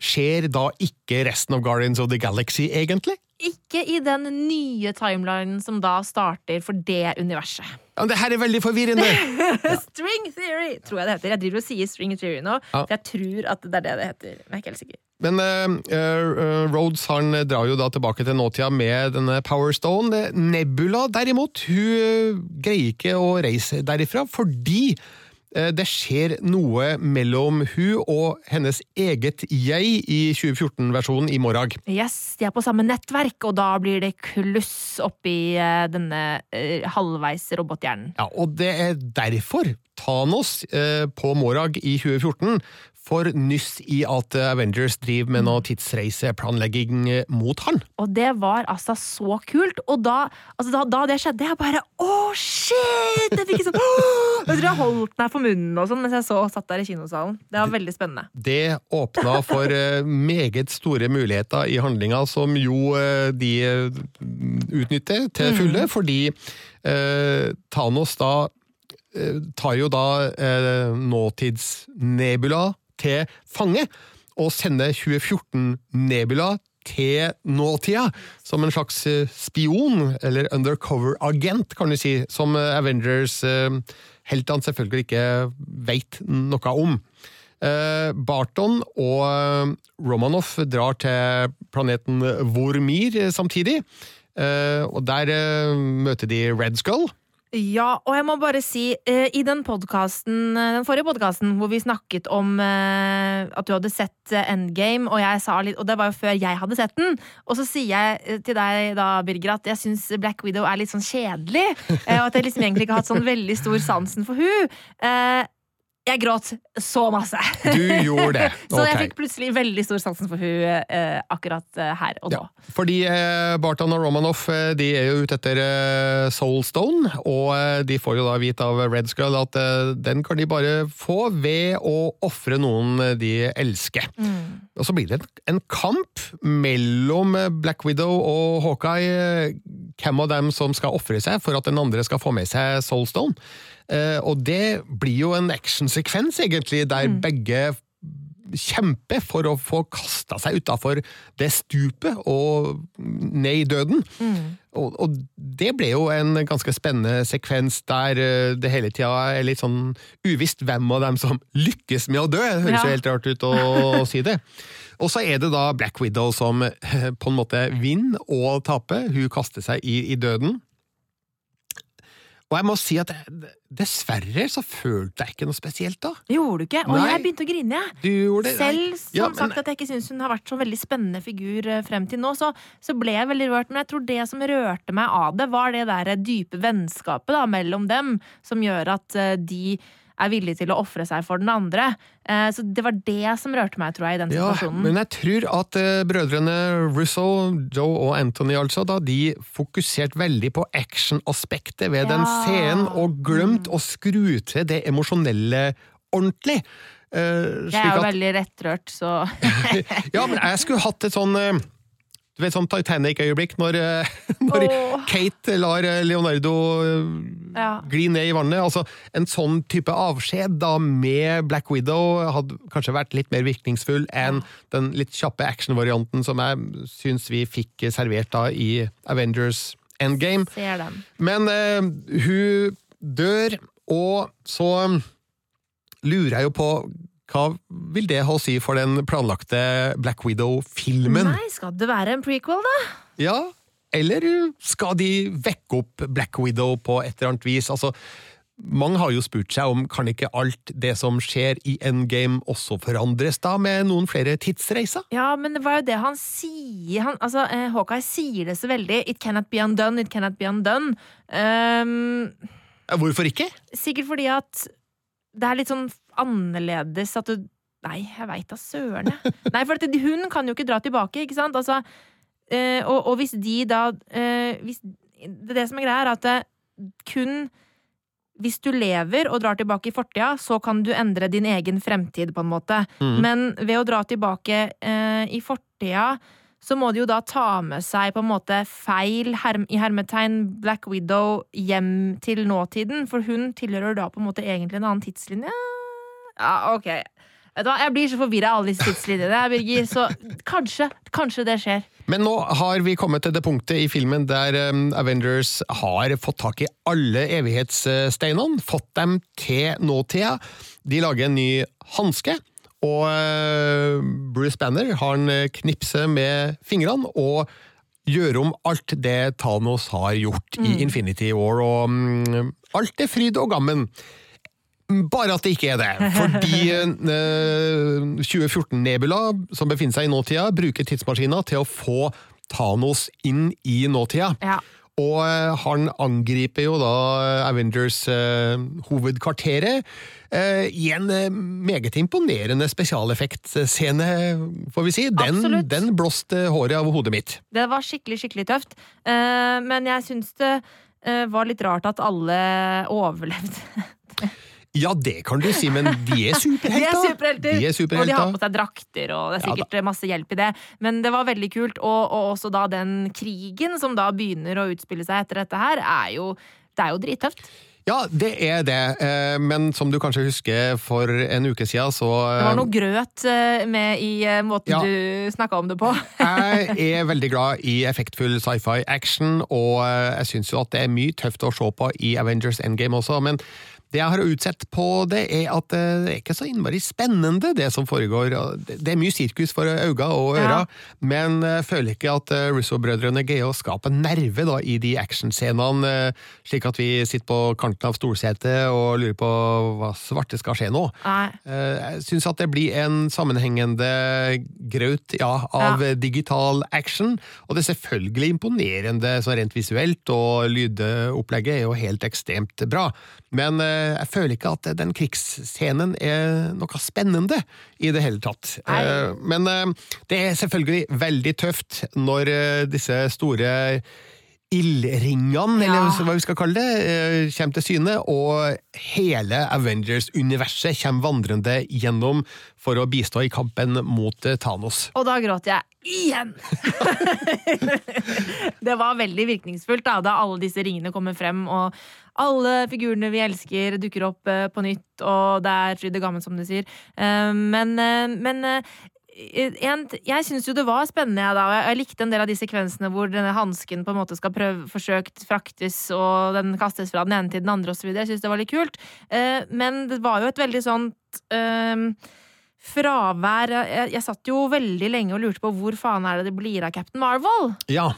skjer da ikke resten av Guardians of the Galaxy, egentlig? Ikke i den nye timelinen som da starter for det universet. Ja, det her er veldig forvirrende! String theory, tror jeg det heter. Jeg driver og sier string theory nå, Ja. for jeg tror at det er det det heter. Men jeg er ikke helt sikker. Men uh, Rhodes han drar jo da tilbake til nåtida med denne Power Stone. Nebula derimot, hun greier ikke å reise derifra fordi det skjer noe mellom hun og hennes eget jeg i 2014-versjonen i Morag. Yes, de er på samme nettverk, og da blir det kluss oppi eh, denne eh, halvveis robothjernen. Ja, og det er derfor Thanos eh, på Morag i 2014 får nyss i at Avengers driver med noe tidsreiseplanlegging mot han. Og det var altså så kult. Og da, altså da, da det skjedde, jeg bare Å, shit! Jeg fikk sånn «Åh!» Jeg tror jeg holdt meg for munnen og sånn mens jeg så satt der i kinosalen. Det var veldig spennende. Det åpna for eh, meget store muligheter i handlinga, som jo eh, de eh, utnytter til fulle, fordi eh, Thanos da tar jo da eh, nåtidsnebula til fange, og sender 2014-nebula til nåtida, som en slags eh, spion, eller undercover-agent, kan du si, som eh, Avengers-heltene selvfølgelig ikke veit noe om. Eh, Barton og eh, Romanoff drar til planeten Vormir eh, samtidig, eh, og der eh, møter de Red Skull. Ja, og jeg må bare si, eh, i den podcasten, eh, den forrige podkasten hvor vi snakket om eh, at du hadde sett eh, Endgame, og, jeg sa litt, og det var jo før jeg hadde sett den, og så sier jeg eh, til deg da, Birger, at jeg syns Black Widow er litt sånn kjedelig, eh, og at jeg liksom egentlig ikke har hatt sånn veldig stor sansen for hun. Jeg gråt så masse. Du gjorde det. Så jeg fikk plutselig veldig stor sansen for hun eh, akkurat eh, her og nå. Ja, fordi eh, Barton og Romanoff eh, de er jo ute etter eh, Soulstone, og eh, de får jo da vite av Red Skull at den kan de bare få ved å ofre noen de elsker. Og så blir det en, en kamp mellom Black Widow og Hawkeye, hvem av dem som skal ofre seg for at den andre skal få med seg Soulstone. Eh, og det blir jo en actionsekvens, egentlig, der begge kjemper for å få kasta seg utafor det stupet og ned i døden. Og, og det ble jo en ganske spennende sekvens der eh, det hele tida er litt sånn uvisst hvem av dem som lykkes med å dø. Det høres Ja. jo helt rart ut å, å si det. Og så er det da Black Widow som eh, på en måte vinner og taper. Hun kaster seg i, i døden. Og jeg må si at jeg- dessverre så følte jeg ikke noe spesielt da. Gjorde du ikke? Og jeg begynte å grine, jeg. Selv som Ja, men- sagt at jeg ikke syns hun har vært så veldig spennende figur eh, frem til nå, så, så ble jeg veldig rørt. Men jeg tror det som rørte meg av det, var det der dype vennskapet da, mellom dem, som gjør at eh, de er villig til å ofre seg for den andre. Eh, Så det var det som rørte meg, tror jeg, i den situasjonen. Ja, men jeg tror at eh, brødrene Russo, Joe og Anthony altså, da, de fokuserte veldig på action-aspektet ved den scenen, og glemt å skru til det emosjonelle ordentlig. Eh, Jeg er jo at- veldig rettrørt, så Ja, men jeg skulle hatt et sånn du vet, sånn Titanic-øyeblikk når, eh, når oh. Kate lar eh, Leonardo eh, Ja. gli ned i vannet. Altså, en sånn type avskjed da med Black Widow hadde kanskje vært litt mer virkningsfull enn den litt kjappe actionvarianten som jeg syns vi fikk servert da i Avengers Endgame. ser den. Men uh, hun dør, og så lurer jeg jo på hva vil det ha å si for den planlagte Black Widow-filmen? Nei, skal det være en prequel, da? Ja, eller skal de vekke opp Black Widow på et eller annet vis? Altså, mange har jo spurt seg om kan ikke alt det som skjer i Endgame også forandres da, med noen flere tidsreiser? Ja, men det var jo det han sier. Han, altså, eh, Hawkeye sier det så veldig. It cannot be undone, it cannot be undone. Um, Hvorfor ikke? sikkert fordi at det er litt sånn annerledes at du Nei, jeg veit da søren, jeg. Nei, for at hun kan jo ikke dra tilbake, ikke sant? Altså, øh, og, og hvis de da øh, hvis, Det det som er greia, er at det, kun hvis du lever og drar tilbake i fortida, så kan du endre din egen fremtid, på en måte. Men ved å dra tilbake øh, i fortida, så må de jo da ta med seg på en måte feil herm, i hermetegn Black Widow hjem til nåtiden, for hun tilhører da på en måte egentlig en annen tidslinje. Ja, ok. Vet du hva, Jeg blir så forvirra av alle disse tidslinjene, Birger, så kanskje, kanskje det skjer. Men nå har vi kommet til det punktet i filmen der um, Avengers har fått tak i alle evighetssteinene, fått dem til nåtida. De lager en ny hanske, og uh, Bruce Banner har en knipse med fingrene og gjør om alt det Thanos har gjort i Infinity War, og um, alt er fryd og gammen. Bare at det ikke er det. Fordi eh, 2014-Nebula, som befinner seg i nåtida, bruker tidsmaskina til å få Thanos inn i nåtida. Ja. Og eh, han angriper jo da Avengers eh, hovedkvarteret eh, i en eh, meget imponerende spesialeffektscene, får vi si. Den, Absolutt. den blåste håret av hodet mitt. Det var skikkelig, skikkelig tøft. Eh, men jeg syns det eh, var litt rart at alle overlevde. Ja, det kan du si, men de er superhelter! De er superhelter! De er Og de har på seg drakter, og det er Ja, sikkert masse hjelp i det. Men det var veldig kult. Og, og også da den krigen som da begynner å utspille seg etter dette her, er jo det er jo drittøft. Ja, det er det, eh, men som du kanskje husker for en uke siden, så Det var noe grøt eh, med i eh, måten Ja. du snakka om det på. Jeg er veldig glad i effektfull sci-fi action, og eh, jeg syns jo at det er mye tøft å se på i Avengers Endgame også, men det jeg har utsett på det, er at eh, det er ikke så innmari spennende, det som foregår. Det er mye sirkus for øyne og ører, Ja. men jeg føler ikke at eh, Russo-brødrene greier å skape nerve da, i de actionscenene, eh, slik at vi sitter på kanten av stolsetet og lurer på hva svarte skal skje nå. Nei. Eh, Jeg syns at det blir en sammenhengende graut ja, av Ja. digital action, og det er selvfølgelig imponerende så rent visuelt, og lydopplegget er jo helt ekstremt bra. Men eh, jeg føler ikke at den krigsscenen er noe spennende i det hele tatt. Nei. Eh, Men eh, det er selvfølgelig veldig tøft når disse store ildringene, Ja. eller hva vi skal kalle det, eh, kommer til syne, og hele Avengers-universet kommer vandrende gjennom for å bistå i kampen mot eh, Thanos. Og da gråt jeg igjen! det var veldig virkningsfullt da, da alle disse ringene kommer frem, og alle figurene vi elsker, dukker opp eh, på nytt, og det er fryd og gammen, som du sier. Men men en, jeg syns jo det var spennende, jeg, da. og jeg, jeg likte en del av de sekvensene hvor denne hansken på en måte skal prøve, forsøkt fraktes, og den kastes fra den ene til den andre osv. Jeg syns det var litt kult. Eh, men det var jo et veldig sånt eh, fravær jeg, jeg satt jo veldig lenge og lurte på hvor faen er det det blir av Captain Marvel? Ja.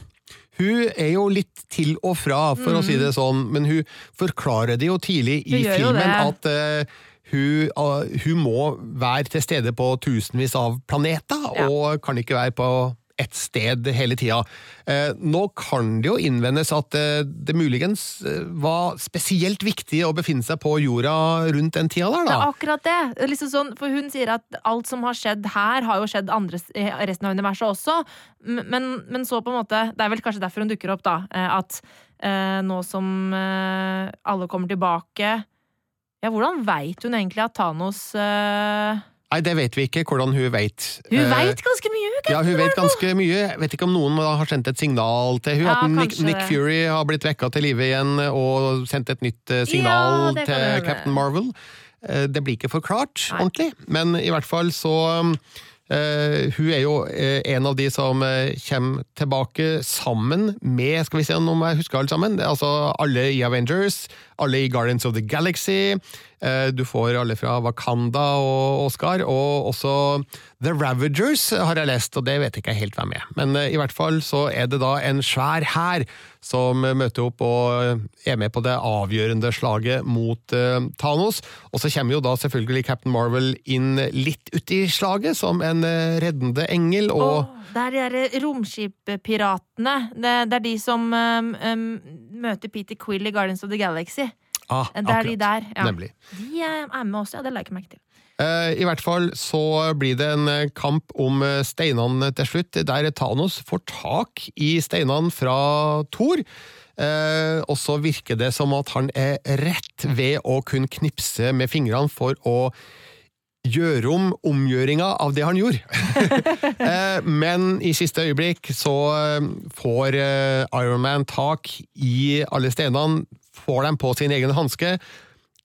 Hun er jo litt til og fra, for å si det sånn, men hun forklarer det jo tidlig i filmen at eh, hun, eh, hun må være til stede på tusenvis av planeter, Ja. og kan ikke være på ett sted hele tida. Eh, nå kan det jo innvendes at eh, det muligens var spesielt viktig å befinne seg på jorda rundt den tida der, Det er akkurat det. Det er Liksom sånn, for hun sier at alt som har skjedd her, har jo skjedd andre, resten av universet også. Men, men så på en måte Det er vel kanskje derfor hun dukker opp, da. At eh, nå som alle kommer tilbake Ja, hvordan veit hun egentlig at Thanos uh... Nei, det vet vi ikke hvordan hun veit. Hun Eh, veit ganske mye, hun! Ja, hun vet ganske mye. Jeg vet ikke om noen har sendt et signal til hun Ja, At Nick, Nick. Fury har blitt vekka til live igjen og sendt et nytt eh, signal Ja, til. Captain Marvel. Det blir ikke forklart Nei. ordentlig, men i hvert fall så Uh, Hun er jo uh, en av de som uh, kommer tilbake sammen med Skal vi se om jeg husker alle sammen? Det er altså alle i Avengers, alle i Guardians of the Galaxy. Eh, Du får alle fra Wakanda og Oscar, og også The Ravagers har jeg lest, og det vet jeg ikke helt hvem er. Men eh, i hvert fall så er det da en svær hær som møter opp og er med på det avgjørende slaget mot eh, Thanos. Og så kommer jo da selvfølgelig Captain Marvel inn litt uti slaget som en eh, reddende engel, og Oh, det er de romskippiratene. Det, det er de som um, um, møter Peter Quill i Guardians of the Galaxy. Ah, Det er de der. Ja. Nemlig. De eh, er med også, ja. Det la jeg ikke merke til. Eh, I hvert fall så blir det en eh, kamp om steinene til slutt, der Thanos får tak i steinene fra Thor. Og så virker det som at han er rett ved å kunne knipse med fingrene for å gjøre om omgjøringa av det han gjorde. men i siste øyeblikk så får Ironman Iron Man tak i alle steinene, får dem på sin egen hanske,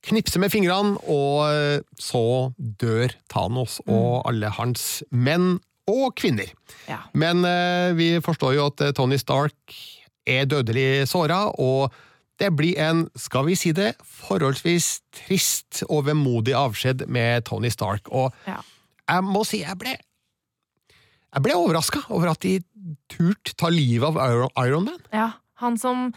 knipser med fingrene, og eh, så dør Thanos og alle hans menn og kvinner. Ja. Men eh, vi forstår jo at eh, Tony Stark er dødelig såra, og det blir en, skal vi si det, forholdsvis trist og vemodig avskjed med Tony Stark. Og Ja. jeg må si jeg ble jeg ble overraska over at de turte ta livet av Iron Man. Ja, han som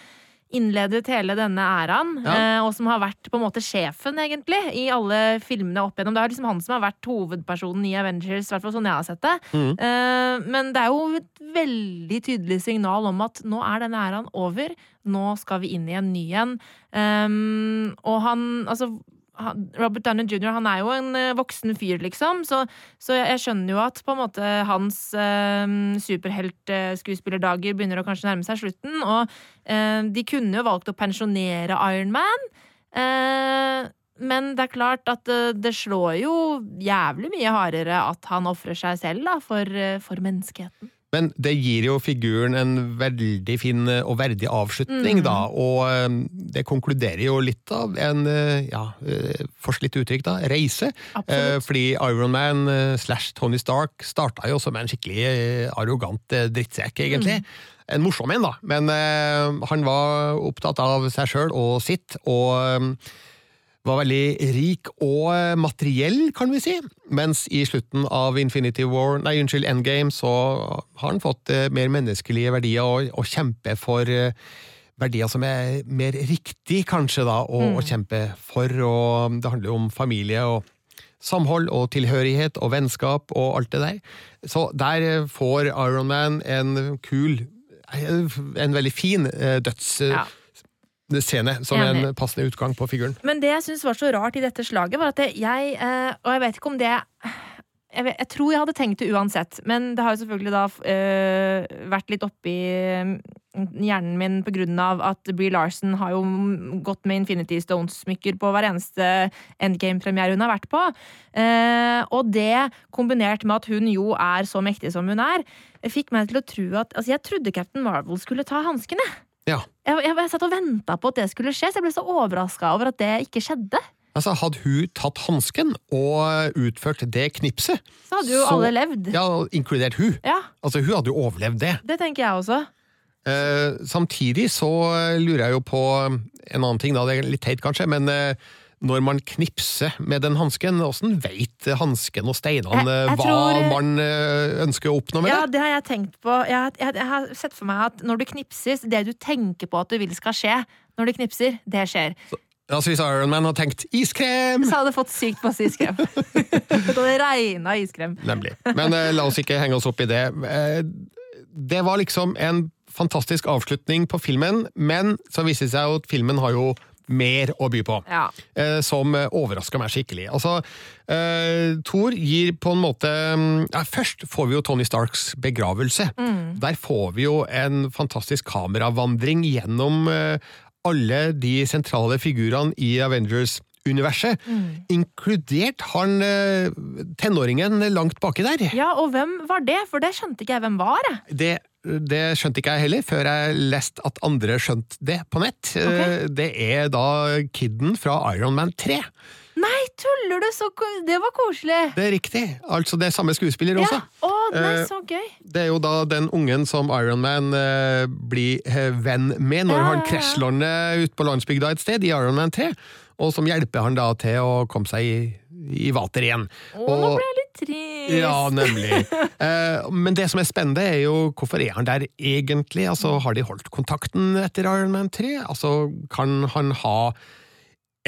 innledet hele denne æraen, Ja. eh, og som har vært på en måte sjefen, egentlig, i alle filmene opp igjennom. Det er liksom han som har vært hovedpersonen i Avengers, i hvert fall sånn jeg har sett det. Mm. Eh, men det er jo et veldig tydelig signal om at nå er denne æraen over. Nå skal vi inn i en ny en. Um, og han, altså Robert Downey jr. han er jo en eh, voksen fyr, liksom, så, så jeg, skjønner jo at på en måte hans eh, superheltskuespillerdager begynner å kanskje nærme seg slutten. Og eh, de kunne jo valgt å pensjonere Iron Man. eh, men det er klart at eh, det slår jo jævlig mye hardere at han ofrer seg selv da, for, eh, for menneskeheten. Men det gir jo figuren en veldig fin eh, og verdig avslutning, Mm. da. Og eh, det konkluderer jo litt av en, eh, ja, forslitt uttrykk, da, reise. Absolutt. Fordi Iron Man eh, slash Tony Stark starta jo som en skikkelig arrogant drittsekk, egentlig. En morsom en, da, men han var opptatt av seg sjøl og sitt, og var veldig rik og eh, materiell, kan vi si. Mens i slutten av Infinity War, nei, unnskyld, Endgame, så har han fått eh, mer menneskelige verdier og, og kjempe for eh, verdier som er mer riktig, kanskje, da, å, å kjempe for. Og det handler jo om familie og samhold og tilhørighet og vennskap og alt det der. Så der får Iron Man en kul, en veldig fin eh, dødsscene, scene som en passende utgang på figuren. Men det jeg syns var så rart i dette slaget, var at jeg eh, Og jeg vet ikke om det jeg, vet, jeg tror jeg hadde tenkt det uansett, men det har jo selvfølgelig da øh, vært litt oppi eh, hjernen min på grunn av at Brie Larson har jo gått med Infinity Stones-smykker på hver eneste endgame-premiere hun har vært på. Eh, og det, kombinert med at hun jo er så mektig som hun er, fikk meg til å tro at Altså, jeg trodde Captain Marvel skulle ta hanskene. Ja. Jeg, jeg, jeg satt og venta på at det skulle skje, så jeg ble så overraska over at det ikke skjedde. Altså, Hadde hun tatt hansken og utført det knipset, Så hadde jo Så- alle levd. ja, inkludert hun, Ja, altså hun hadde jo overlevd det. det tenker jeg også. Eh, samtidig så lurer jeg jo på en annen ting, da, det er litt teit kanskje, men eh, når man knipser med den hansken, åssen veit hansken og steinene hva tror- man eh, ønsker å oppnå med Ja, det? det har jeg tenkt på. Jeg, jeg, jeg har sett for meg at når du knipser, det du tenker på at du vil skal skje når du knipser, det skjer. Altså Hvis Iron Man har tenkt iskrem! Så hadde jeg fått sykt masse iskrem. det hadde regna iskrem. Nemlig. Men eh, la oss ikke henge oss opp i det. Eh, det var liksom en fantastisk avslutning på filmen, men så viste det seg jo at filmen har jo mer å by på. Ja. eh, som overraska meg skikkelig. Altså, eh, Thor gir på en måte mm, ja, Først får vi jo Tony Starks begravelse. Der får vi jo en fantastisk kameravandring gjennom eh, alle de sentrale figurene i Avengers-universet. Inkludert han eh, tenåringen langt baki der. ja, og hvem var det? For det skjønte ikke jeg hvem var. Det, det skjønte ikke jeg heller, før jeg leste at andre skjønte det på nett. Okay. Det er da kiden fra Iron Man 3. Nei, tuller du? Så Det var koselig! Det er riktig. Altså det er samme skuespiller også. Å, nei, Eh, så gøy. Det er jo da den ungen som Iron Man eh, blir eh, venn med når Ja, han ja, ja. krasjlander ute på landsbygda et sted, i Iron Man 3, og som hjelper han da til å komme seg i, i vater igjen. Å, nå ble jeg litt trist. Ja, nemlig. Eh, men det som er spennende, er jo hvorfor er han der egentlig? Altså, Har de holdt kontakten etter Iron Man 3? Altså, Kan han ha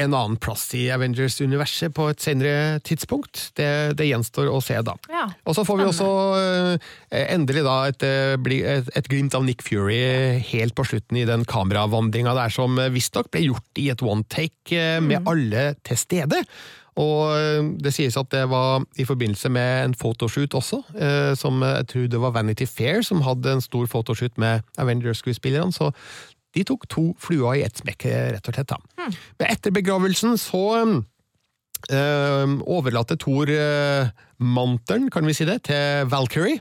en annen plass i Avengers-universet på et senere tidspunkt? Det, det gjenstår å se, da. Ja. Og så får vi også eh, endelig da et, eh, et, et glimt av Nick Fury helt på slutten i den kameravandringa der, som eh, visstnok ble gjort i et one take eh, med alle til stede. Og eh, det sies at det var i forbindelse med en photoshoot også, som jeg tror det var Vanity Fair som hadde en stor photoshoot med Avengers-skuespillerne. så de tok to fluer i ett smekk, eh, rett og slett. da. Men etter begravelsen så øh, overlater Thor øh, mantelen, kan vi si det, til Valkyrie,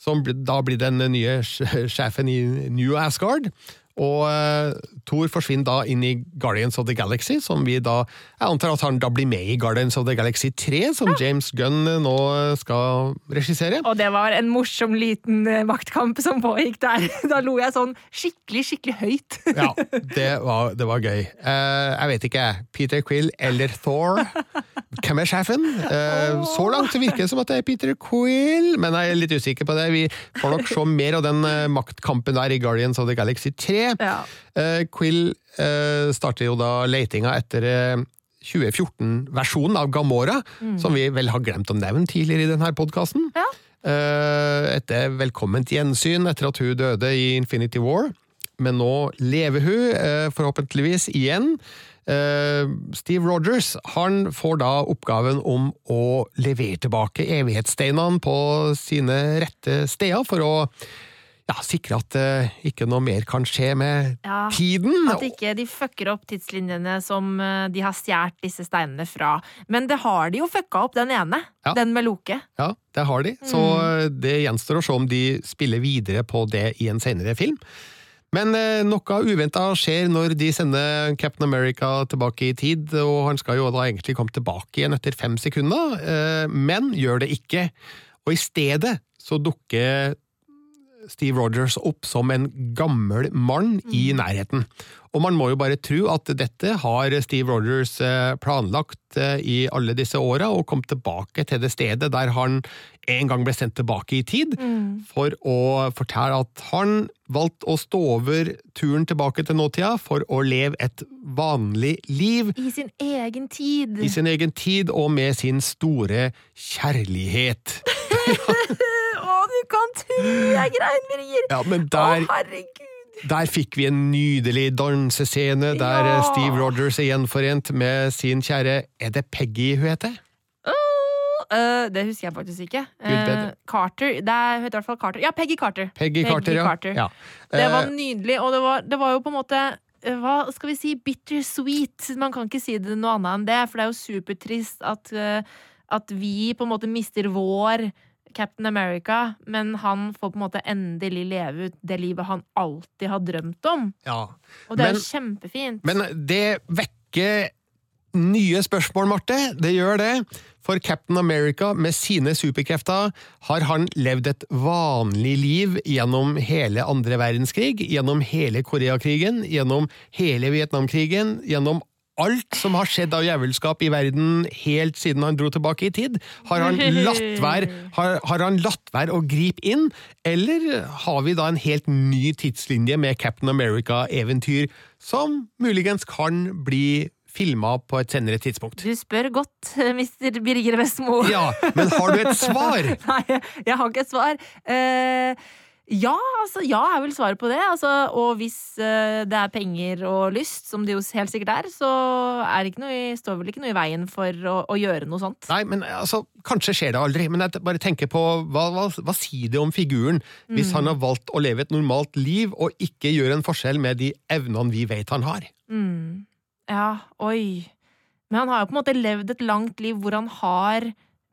som da blir den nye sjefen i New Asgard. Og uh, Thor forsvinner da inn i Guardians of the Galaxy, som vi da Jeg antar at han da blir med i Guardians of the Galaxy 3, som James Gunn eh, nå skal regissere. Og det var en morsom liten eh, maktkamp som pågikk der. Da lo jeg sånn skikkelig, skikkelig høyt. Ja, det var, det var gøy. Uh, jeg vet ikke, Peter Quill eller Thor? Hvem er sjefen? Uh, så langt virker det som at det er Peter Quill, men jeg er litt usikker på det. Vi får nok se mer av den eh, maktkampen der i Guardians of the Galaxy 3. Ja. Uh, Quill uh, starter jo da letinga etter eh, 2014-versjonen av Gamora, som vi vel har glemt å nevne tidligere i denne podkasten. Ja. Eh, etter velkomment gjensyn etter at hun døde i Infinity War. Men nå lever hun, eh, forhåpentligvis igjen. Eh, Steve Rogers han får da oppgaven om å levere tilbake evighetssteinene på sine rette steder, for å ja, sikre at uh, ikke noe mer kan skje med Ja, tiden. At ikke de fucker opp tidslinjene som uh, de har stjålet disse steinene fra. Men det har de jo fucka opp, den ene. Ja. Den med Loke. Ja, det har de. Så eh, det gjenstår å se om de spiller videre på det i en senere film. Men noe uventa skjer når de sender Captain America tilbake i tid, og han skal jo da egentlig komme tilbake igjen etter fem sekunder, men gjør det ikke. Og i stedet så dukker Steve Rogers opp som en gammel mann i nærheten. Og man må jo bare tro at dette har Steve Rogers eh, planlagt eh, i alle disse åra, og kom tilbake til det stedet der han en gang ble sendt tilbake i tid, for å fortelle at han valgte å stå over turen tilbake til nåtida for å leve et vanlig liv I sin egen tid. i sin egen tid og med sin store kjærlighet. Å, du kan tro jeg grein, Birger! Ja, men Å, der herregud! Der fikk vi en nydelig dansescene der Ja. Steve Rogers er gjenforent med sin kjære Er det Peggy hun heter? Eh, det husker jeg faktisk ikke. Eh. Carter. Det er, heter i hvert fall Carter. Ja, Peggy Carter. Peggy Carter, ja. ja. Det var Eh, nydelig, og det var, det var jo på en måte eh, hva skal vi si, bittersweet. Man kan ikke si det noe annet enn det, for det er jo supertrist at, eh, at vi på en måte mister vår Captain America, men han får på en måte endelig leve ut det livet han alltid har drømt om. ja. Og det er jo kjempefint. Men det vekker nye spørsmål, Marte. Det gjør det. For Captain America med sine superkrefter har han levd et vanlig liv gjennom hele andre verdenskrig, gjennom hele Koreakrigen, gjennom hele Vietnamkrigen, gjennom alt som har skjedd av jævelskap i verden helt siden han dro tilbake i tid. Har han latt være, har, har han latt være å gripe inn, eller har vi da en helt ny tidslinje med Captain America-eventyr som muligens kan bli filma på et senere tidspunkt? Du spør godt, mister Birger Vestmo. Ja, men har du et svar? Nei, jeg har ikke et svar. Eh, ja, altså, ja er vel svaret på det. Altså, og hvis uh, det er penger og lyst, som det jo helt sikkert er, så er noe, i- står vel ikke noe i veien for å, å gjøre noe sånt. Nei, men altså, Kanskje skjer det aldri, men jeg bare tenker på hva, hva, hva sier det om figuren hvis han har valgt å leve et normalt liv og ikke gjøre en forskjell med de evnene vi vet han har? Mm. Ja, oi. Men han har jo på en måte levd et langt liv hvor han har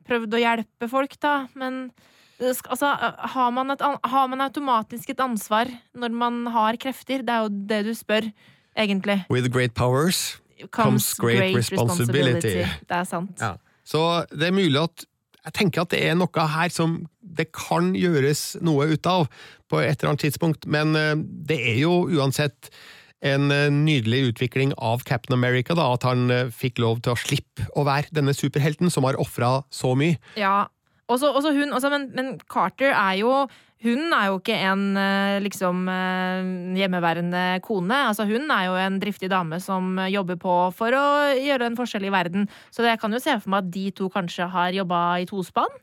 prøvd å hjelpe folk, da. Men altså, har man, et, har man automatisk et ansvar når man har krefter? Det er jo det du spør, egentlig. With great powers Comes great responsibility. Det er sant. Ja. Så det er mulig at jeg tenker at det er noe her som det kan gjøres noe ut av på et eller annet tidspunkt, men eh, det er jo uansett en eh, nydelig utvikling av Captain America, da, at han eh, fikk lov til å slippe å være denne superhelten som har ofra så mye. Ja. Også, også hun, også, men, men Carter er jo Hun er jo ikke en eh, liksom eh, hjemmeværende kone. Altså, hun er jo en driftig dame som jobber på for å gjøre en forskjell i verden. Så jeg kan jo se for meg at de to kanskje har jobba i tospann,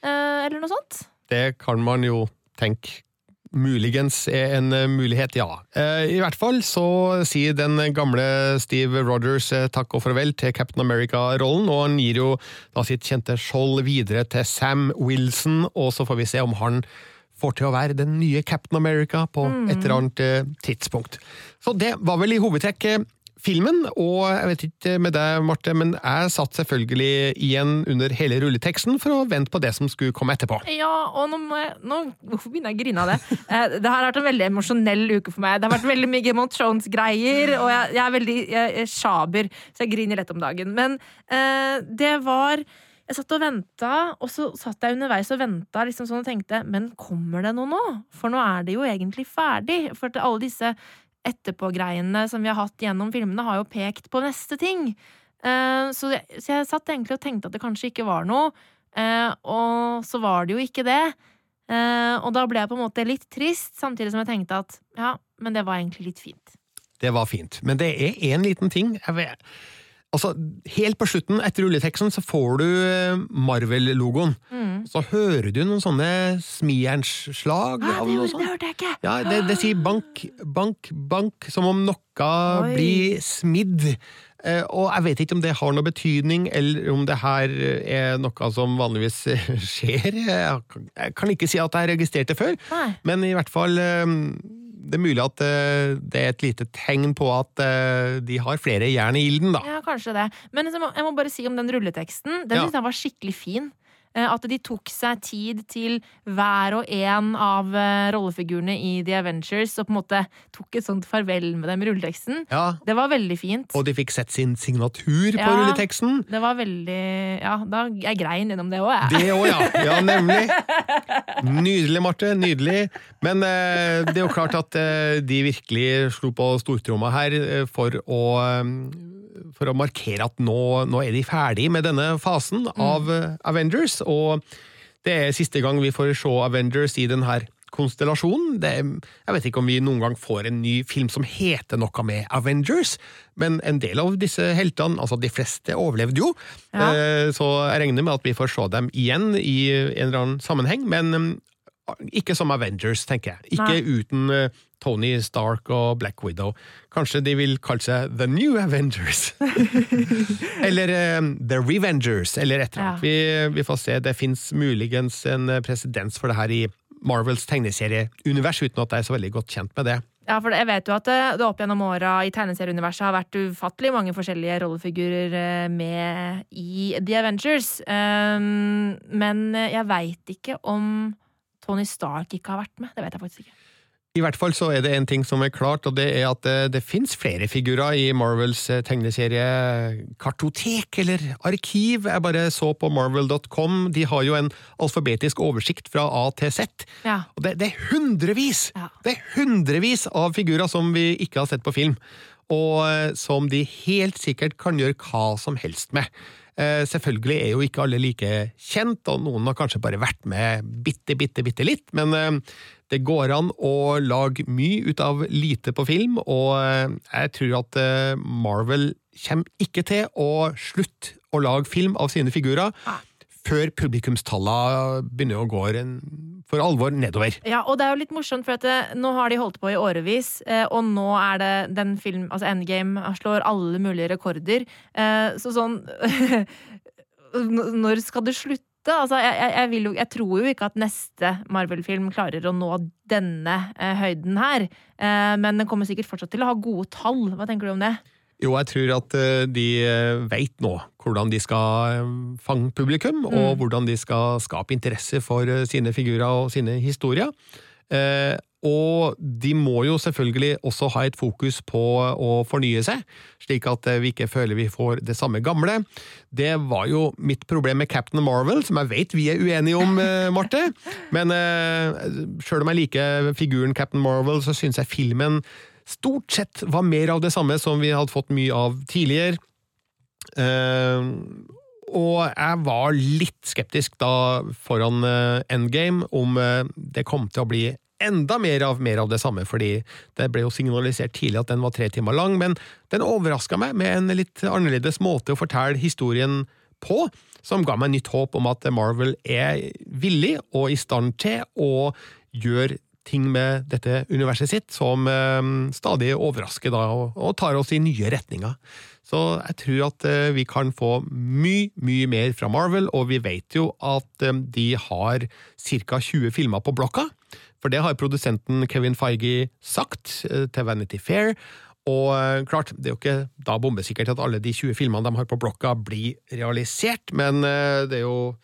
eh, eller noe sånt. Det kan man jo tenke muligens er en eh, mulighet, ja. Eh, I hvert fall så sier den gamle Steve Rogers eh, takk og farvel til Captain America-rollen, og han gir jo da sitt kjente skjold videre til Sam Wilson, og så får vi se om han får til å være den nye Captain America på et eller annet tidspunkt. Så det var vel i hovedtrekk filmen, og jeg vet ikke med deg, Marte, men jeg satt selvfølgelig igjen under hele rulleteksten for å vente på det som skulle komme etterpå. Ja, og nå må jeg nå, Hvorfor begynner jeg å grine av det? Eh, det har vært en veldig emosjonell uke for meg. Det har vært veldig mye Game of Thrones-greier, og jeg, jeg er veldig jeg, jeg sjaber, så jeg griner lett om dagen. Men eh, det var Jeg satt og venta, og så satt jeg underveis og venta liksom sånn og tenkte Men kommer det noe nå? For nå er det jo egentlig ferdig. For alle disse etterpågreiene som vi har hatt gjennom filmene, har jo pekt på neste ting. Eh, så, jeg, så jeg satt egentlig og tenkte at det kanskje ikke var noe. Eh, og så var det jo ikke det. Eh, og da ble jeg på en måte litt trist, samtidig som jeg tenkte at ja, men det var egentlig litt fint. Det var fint. Men det er én liten ting. Jeg vet, altså, helt på slutten, etter rulleteksten, så får du eh, Marvel-logoen. Så hører du noen sånne smijernsslag. Ah, det, det hørte jeg ikke! Ja, det, det sier bank, bank, bank, som om noe Oi. blir smidd. Eh, og jeg vet ikke om det har noe betydning, eller om det her er noe som vanligvis eh, skjer. Jeg kan- ikke si at jeg registrerte før, Nei. men i hvert fall eh, det er mulig at eh, det er et lite tegn på at eh, de har flere jern i ilden, da. Ja, kanskje det. Men jeg må, jeg må bare si om den rulleteksten. Den Ja. synes jeg var skikkelig fin. Eh, At de tok seg tid til hver og en av eh, rollefigurene i The Avengers og på en måte tok et sånt farvel med dem i rulleteksten. Ja, Det var veldig fint. og de fikk sett sin signatur på Ja. rulleteksten. Det var veldig Ja, da jeg grein gjennom det òg, jeg. Det òg, ja. Ja, nemlig. Nydelig, Marte. Nydelig. Men eh, det er jo klart at eh, de virkelig slo på stortromma her eh, for å for å markere at nå, nå er de ferdig med denne fasen av mm. Avengers, og det er siste gang vi får se Avengers i denne konstellasjonen. Det, jeg vet ikke om vi noen gang får en ny film som heter noe med Avengers, men en del av disse heltene, altså de fleste, overlevde jo. Ja. Eh, Så jeg regner med at vi får se dem igjen i en eller annen sammenheng, men ikke som Avengers, tenker jeg. Ikke Nei. uten uh, Tony Stark og Black Widow. Kanskje de vil kalle seg The New Avengers? eller uh, The Revengers, eller et eller annet. Vi, vi får se. Det fins muligens en eh, presedens for det her i Marvels tegneserieunivers, uten at jeg er så veldig godt kjent med det. Ja, for jeg vet jo at det, opp gjennom åra i tegneserieuniverset har vært ufattelig mange forskjellige rollefigurer med i The Avengers. Um, men jeg veit ikke om Tony Stark ikke har vært med. Det vet jeg faktisk ikke. I hvert fall så er det en ting som er klart, og det er at det, det fins flere figurer i Marvels tegneserie, tegneseriekartotek, eller arkiv. Jeg bare så på marvel.com, de har jo en alfabetisk oversikt fra A til Z. Ja. Og det, det er hundrevis! Ja. Det er hundrevis av figurer som vi ikke har sett på film, og eh, som de helt sikkert kan gjøre hva som helst med. Eh, Selvfølgelig er jo ikke alle like kjent, og noen har kanskje bare vært med bitte, bitte, bitte litt, men eh, det går an å lage mye ut av lite på film, og eh, jeg tror at Marvel kommer ikke til å slutte å lage film av sine figurer før publikumstallene begynner å gå en, for alvor nedover. Ja, og det er jo litt morsomt, for at det, nå har de holdt på i årevis, eh, og nå er det den film, altså Endgame, slår alle mulige rekorder. Eh, så sånn Når skal det slutte? Altså, jeg, jeg, jo, jeg tror jo ikke at neste Marvel-film klarer å nå denne eh, høyden her. Eh, men den kommer sikkert fortsatt til å ha gode tall. Hva tenker du om det? Jo, jeg tror at eh, de veit nå hvordan de skal eh, fange publikum, og hvordan de skal skape interesse for eh, sine figurer og sine historier. Eh, og de må jo selvfølgelig også ha et fokus på å fornye seg, slik at eh, vi ikke føler vi får det samme gamle. Det var jo mitt problem med Captain Marvel, som jeg vet vi er uenige om, eh, Marte. Men eh, sjøl om jeg liker figuren Captain Marvel, så syns jeg filmen stort sett var mer av det samme som vi hadde fått mye av tidligere. Uh, og jeg var litt skeptisk da foran eh, Endgame om eh, det kom til å bli enda mer av, mer av det samme, fordi det ble jo signalisert tidlig at den var tre timer lang, men den overraska meg med en litt annerledes måte å fortelle historien på, som ga meg nytt håp om at Marvel er villig og i stand til å gjøre ting med dette universet sitt som eh, stadig overrasker da, og, tar oss i nye retninger. Så jeg tror at eh, vi kan få mye, mye mer fra Marvel, og vi vet jo at eh, de har ca. 20 filmer på blokka. For det har produsenten Kevin Feige sagt til Vanity Fair. Og klart, det er jo ikke da bombesikkert at alle de 20 filmene de har på blokka blir realisert, men det er jo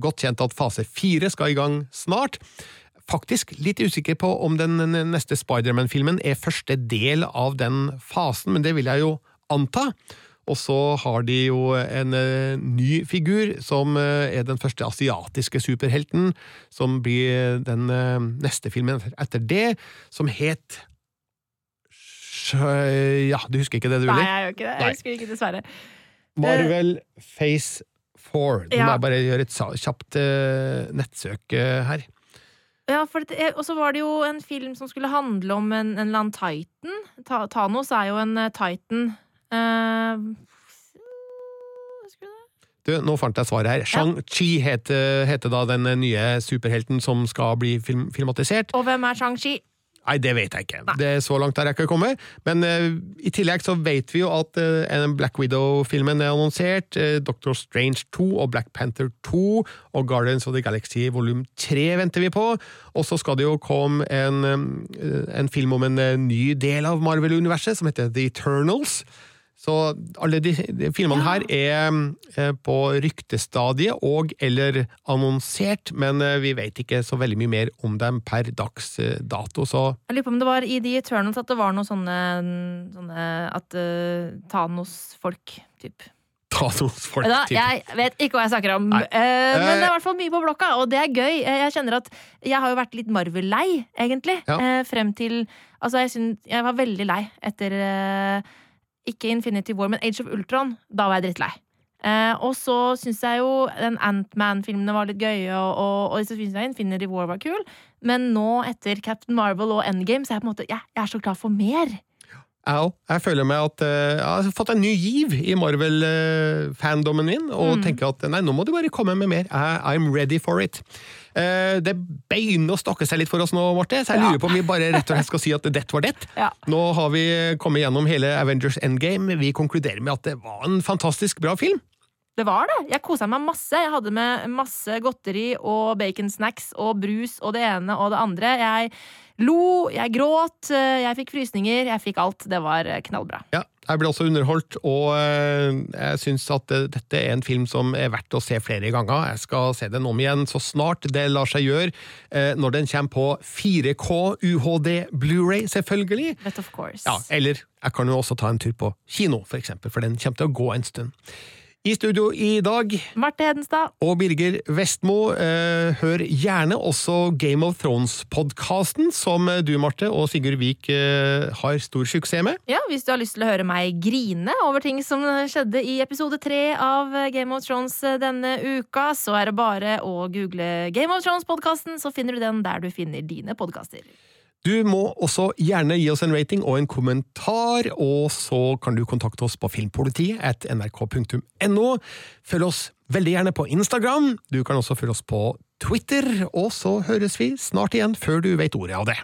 godt kjent at fase fire skal i gang snart. Faktisk litt usikker på om den neste Spiderman-filmen er første del av den fasen, men det vil jeg jo anta. Og så har de jo en eh, ny figur, som eh, er den første asiatiske superhelten, som blir den eh, neste filmen etter det, som het Ja, du husker ikke det, du, Nei, jeg gjør ikke det. Jeg husker ikke, dessverre. Marvel Phase 4. Nå må Ja. jeg bare gjøre et kjapt nettsøk her. Ja, det, og så var det jo en film som skulle handle om en, en eller annen titan. Ta, Thanos er jo en uh, titan. Uh, du? Du, nå fant jeg svaret her. Shang-Chi heter, heter da den nye superhelten som skal bli film filmatisert. Og hvem er Shang-Chi? Nei, det vet jeg ikke. Det er Så langt har jeg ikke kommet. Men uh, i tillegg så vet vi jo at uh, Black Widow-filmen er annonsert. Uh, Doctor Strange 2 og Black Panther 2 og Guardians of the Galaxy volum 3 venter vi på. Og så skal det jo komme en, um, en film om en ny del av Marvel-universet som heter The Eternals. Så alle de, de filmene her er eh, på ryktestadiet og eller annonsert, men eh, vi vet ikke så veldig mye mer om dem per dags eh, dato, så Jeg lurer på om det var i de Eternals at det var noe sånne, sånne At uh, Thanos-folk, typ. ta noen folk Da, jeg vet ikke hva jeg snakker om. Eh, men det er i hvert fall mye på blokka, og det er gøy. Jeg kjenner at jeg har jo vært litt Marvel-lei, egentlig. Ja. Uh, frem til Altså, jeg, synes, jeg var veldig lei etter eh, Ikke Infinity War, men Age of Ultron. Da var jeg drittlei. Eh, og så syns jeg jo den Antman-filmene var litt gøye, og, og, og så syns jeg Infinity War var kul. Men nå, etter Captain Marvel og Endgame, så er jeg på en måte Jeg, jeg er så klar for mer. Òg. Jeg føler meg at eh, jeg har fått en ny giv i Marvel-fandommen min, og tenker at nei, nå må du bare komme med mer. I'm ready for it. Eh, det begynner å stokke seg litt for oss nå, Marte, så jeg lurer på om vi bare rett og slett skal si at det var det. Ja. Nå har vi kommet gjennom hele Avengers Endgame. Vi konkluderer med at det var en fantastisk bra film. Det var det. Jeg kosa meg masse. Jeg hadde med masse godteri og baconsnacks og brus og det ene og det andre. Jeg lo, jeg gråt, jeg fikk frysninger, jeg fikk alt. Det var knallbra. Ja, jeg ble også underholdt, og eh, jeg syns at dette er en film som er verdt å se flere ganger. Jeg skal se den om igjen så snart det lar seg gjøre, eh, når den kommer på 4K UHD Blu-ray, selvfølgelig. But of course. Ja, eller jeg kan jo også ta en tur på kino, for eksempel, for den kommer til å gå en stund. I studio i dag Marte Hedenstad. og Birger Vestmo. Eh, hør gjerne også Game of Thrones-podkasten, som eh, du, Marte, og Sigurd Vik eh, har stor suksess med. Ja, Hvis du har lyst til å høre meg grine over ting som skjedde i episode tre av Game of Thrones denne uka, så er det bare å google Game of Thrones-podkasten, så finner du den der du finner dine podkaster. Du må også gjerne gi oss en rating og en kommentar, og så kan du kontakte oss på filmpolitiet at nrk.no. Følg oss veldig gjerne på Instagram, du kan også følge oss på Twitter, og så høres vi snart igjen før du vet ordet av det.